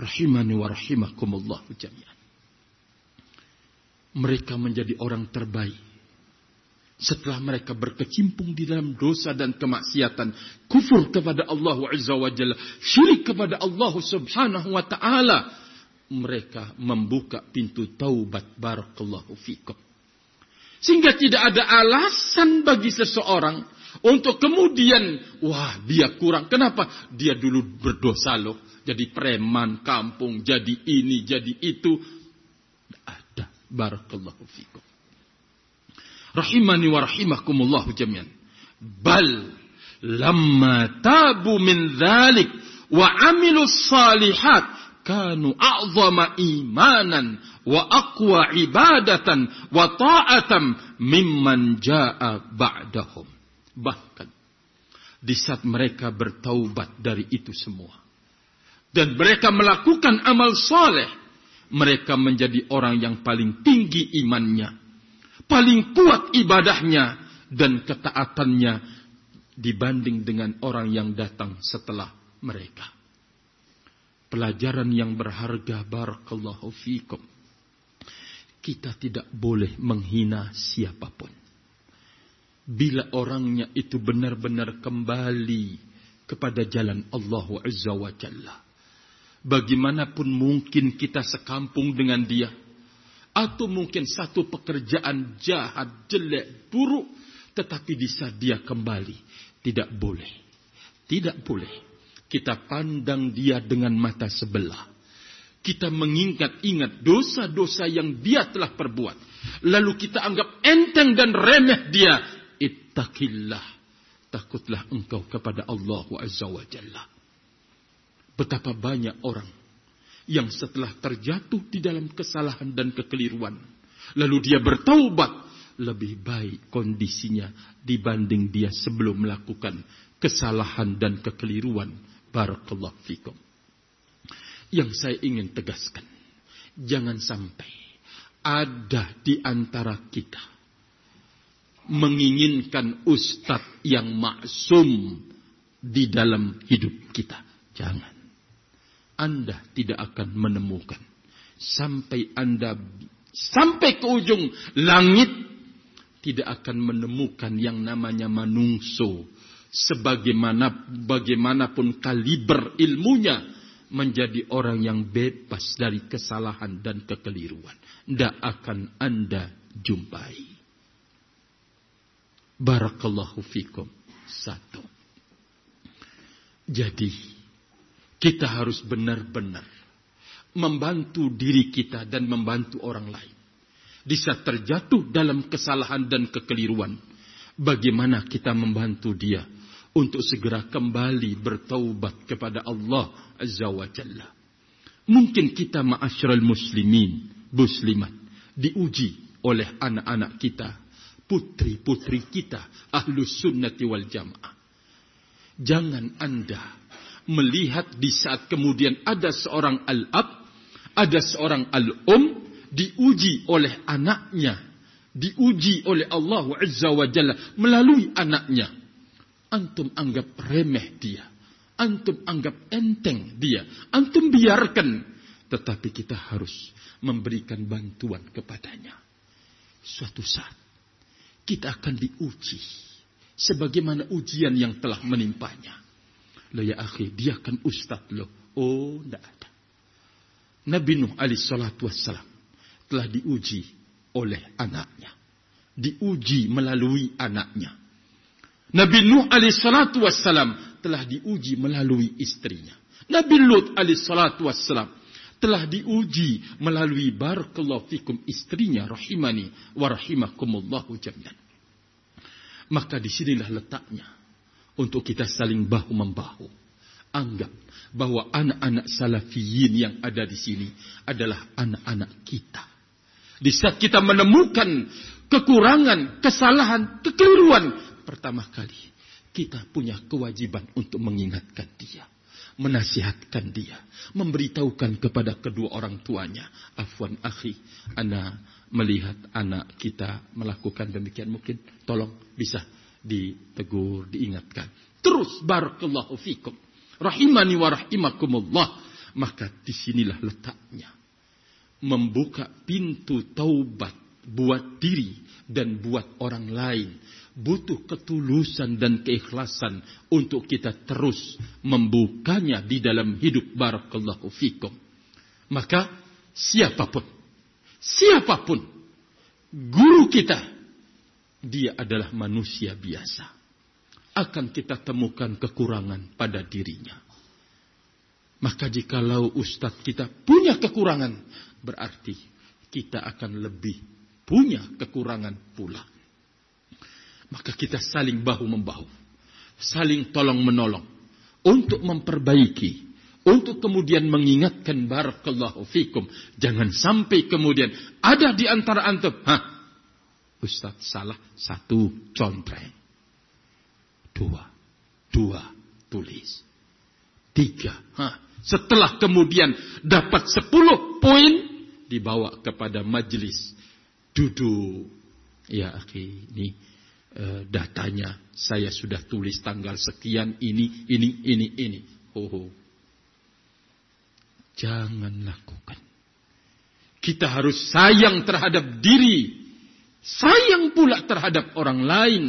Speaker 1: Rahimani wa rahimakumullah jami'an. Mereka menjadi orang terbaik. Setelah mereka berkecimpung di dalam dosa dan kemaksiatan, kufur kepada Allah Azza wa Jalla, syirik kepada Allah Subhanahu wa taala, mereka membuka pintu taubat barakallahu fikum. Sehingga tidak ada alasan bagi seseorang untuk kemudian, wah dia kurang. Kenapa? Dia dulu berdosa loh. Jadi preman kampung, jadi ini, jadi itu. Barakallahu fikum. Rahimani wa rahimakumullahu jami'an. Bal lamma tabu min dhalik wa amilu salihat kanu a'zama imanan wa aqwa ibadatan wa ta'atan mimman ja'a ba'dahum. Bahkan di saat mereka bertaubat dari itu semua dan mereka melakukan amal soleh, mereka menjadi orang yang paling tinggi imannya, paling kuat ibadahnya dan ketaatannya dibanding dengan orang yang datang setelah mereka. Pelajaran yang berharga barakallahu fikum. Kita tidak boleh menghina siapa pun. Bila orangnya itu benar-benar kembali kepada jalan Allah Azza wa Jalla. Bagaimanapun mungkin kita sekampung dengan dia. Atau mungkin satu pekerjaan jahat, jelek, buruk. Tetapi di saat dia kembali. Tidak boleh. Tidak boleh. Kita pandang dia dengan mata sebelah. Kita mengingat-ingat dosa-dosa yang dia telah perbuat. Lalu kita anggap enteng dan remeh dia ittaqillah. Takutlah engkau kepada Allah Azza wa Jalla. Betapa banyak orang yang setelah terjatuh di dalam kesalahan dan kekeliruan. Lalu dia bertaubat. Lebih baik kondisinya dibanding dia sebelum melakukan kesalahan dan kekeliruan. Barakallahu fikum. Yang saya ingin tegaskan. Jangan sampai ada di antara kita menginginkan ustadz yang maksum di dalam hidup kita. Jangan. Anda tidak akan menemukan. Sampai Anda sampai ke ujung langit tidak akan menemukan yang namanya manungso sebagaimana bagaimanapun kaliber ilmunya menjadi orang yang bebas dari kesalahan dan kekeliruan. Tidak akan Anda jumpai. Barakallahu fikum. Satu. Jadi, kita harus benar-benar membantu diri kita dan membantu orang lain. Di saat terjatuh dalam kesalahan dan kekeliruan, bagaimana kita membantu dia untuk segera kembali bertaubat kepada Allah Azza wa Jalla. Mungkin kita ma'asyiral muslimin, muslimat, diuji oleh anak-anak kita putri-putri kita ahlus sunnati wal jamaah. Jangan anda melihat di saat kemudian ada seorang al-ab, ada seorang al-um, diuji oleh anaknya, diuji oleh Allah Azza wa Jalla melalui anaknya. Antum anggap remeh dia. Antum anggap enteng dia. Antum biarkan. Tetapi kita harus memberikan bantuan kepadanya. Suatu saat kita akan diuji. Sebagaimana ujian yang telah menimpanya. Loh ya akhi, dia kan ustaz loh. Oh, tidak ada. Nabi Nuh alaih salatu wassalam telah diuji oleh anaknya. Diuji melalui anaknya. Nabi Nuh alaih salatu wassalam telah diuji melalui istrinya. Nabi Lut alaih salatu wassalam telah diuji melalui barakallahu fikum istrinya rahimani wa rahimakumullahu jami'an. Maka di sinilah letaknya untuk kita saling bahu membahu. Anggap bahwa anak-anak salafiyin yang ada di sini adalah anak-anak kita. Di saat kita menemukan kekurangan, kesalahan, kekeliruan, pertama kali kita punya kewajiban untuk mengingatkan dia menasihatkan dia, memberitahukan kepada kedua orang tuanya, afwan akhi, ana melihat anak kita melakukan demikian mungkin tolong bisa ditegur, diingatkan. Terus barakallahu fikum. Rahimani wa rahimakumullah. Maka di sinilah letaknya. Membuka pintu taubat buat diri dan buat orang lain butuh ketulusan dan keikhlasan untuk kita terus membukanya di dalam hidup barakallahu fikum. Maka siapa pun, siapa pun guru kita, dia adalah manusia biasa. Akan kita temukan kekurangan pada dirinya. Maka jikalau ustadz kita punya kekurangan, berarti kita akan lebih punya kekurangan pula. Maka kita saling bahu membahu. Saling tolong menolong. Untuk memperbaiki. untuk kemudian mengingatkan barakallahu fikum. Jangan sampai kemudian ada di antara antum, hah, Ustaz salah satu contreng. Dua, dua tulis. Tiga, hah. Setelah kemudian dapat sepuluh poin, dibawa kepada majelis. Duduk. Ya, akhi, ini uh, datanya saya sudah tulis tanggal sekian ini, ini, ini, ini. Ho, ho. Jangan lakukan. Kita harus sayang terhadap diri. Sayang pula terhadap orang lain.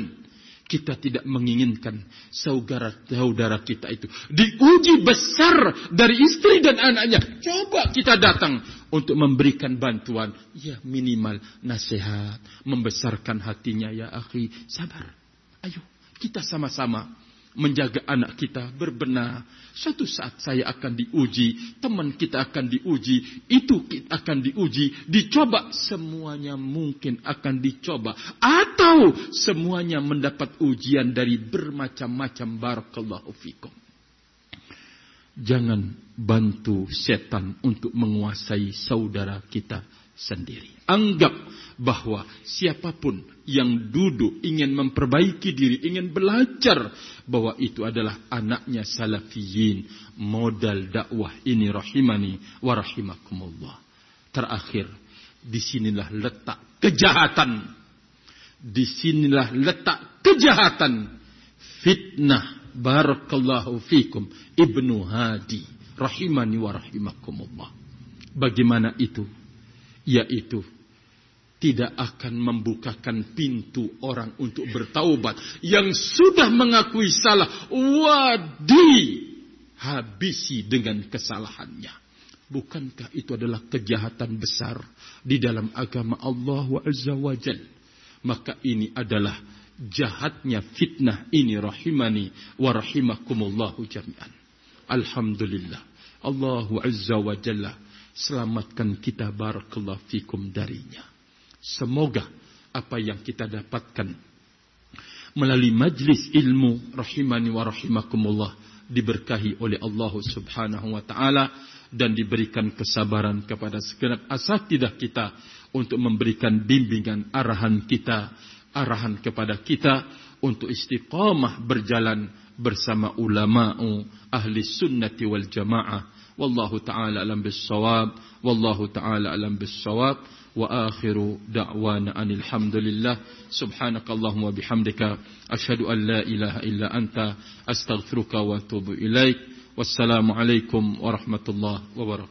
Speaker 1: Kita tidak menginginkan saudara-saudara kita itu diuji besar dari istri dan anaknya. Coba kita datang untuk memberikan bantuan. Ya minimal nasihat. Membesarkan hatinya ya akhi. Sabar. Ayo kita sama-sama menjaga anak kita berbenah. Suatu saat saya akan diuji, teman kita akan diuji, itu akan diuji, dicoba semuanya mungkin akan dicoba atau semuanya mendapat ujian dari bermacam-macam barakallahu fikum. Jangan bantu setan untuk menguasai saudara kita sendiri. Anggap bahwa siapa pun yang duduk ingin memperbaiki diri, ingin belajar bahwa itu adalah anaknya salafiyin, modal dakwah ini rahimani wa rahimakumullah. Terakhir, di sinilah letak kejahatan. Di sinilah letak kejahatan. Fitnah barakallahu fikum Ibnu Hadi rahimani wa rahimakumullah. Bagaimana itu? Yaitu tidak akan membukakan pintu orang untuk bertaubat. Yang sudah mengakui salah wadi habisi dengan kesalahannya. Bukankah itu adalah kejahatan besar di dalam agama Allah wa azza maka ini adalah jahatnya fitnah ini rahimani wa rahimakumullahu jami'an. Alhamdulillah. Allah azza wa selamatkan kita barakallahu fikum darinya Semoga apa yang kita dapatkan melalui majlis ilmu rahimani wa rahimakumullah diberkahi oleh Allah Subhanahu wa taala dan diberikan kesabaran kepada segenap asatidah kita untuk memberikan bimbingan arahan kita arahan kepada kita untuk istiqamah berjalan bersama ulama'u ahli sunnati wal jamaah. Wallahu taala alam bissawab wallahu taala alam bissawab وآخر دعوانا أن الحمد لله سبحانك اللهم وبحمدك أشهد أن لا إله إلا أنت أستغفرك وأتوب إليك والسلام عليكم ورحمة الله وبركاته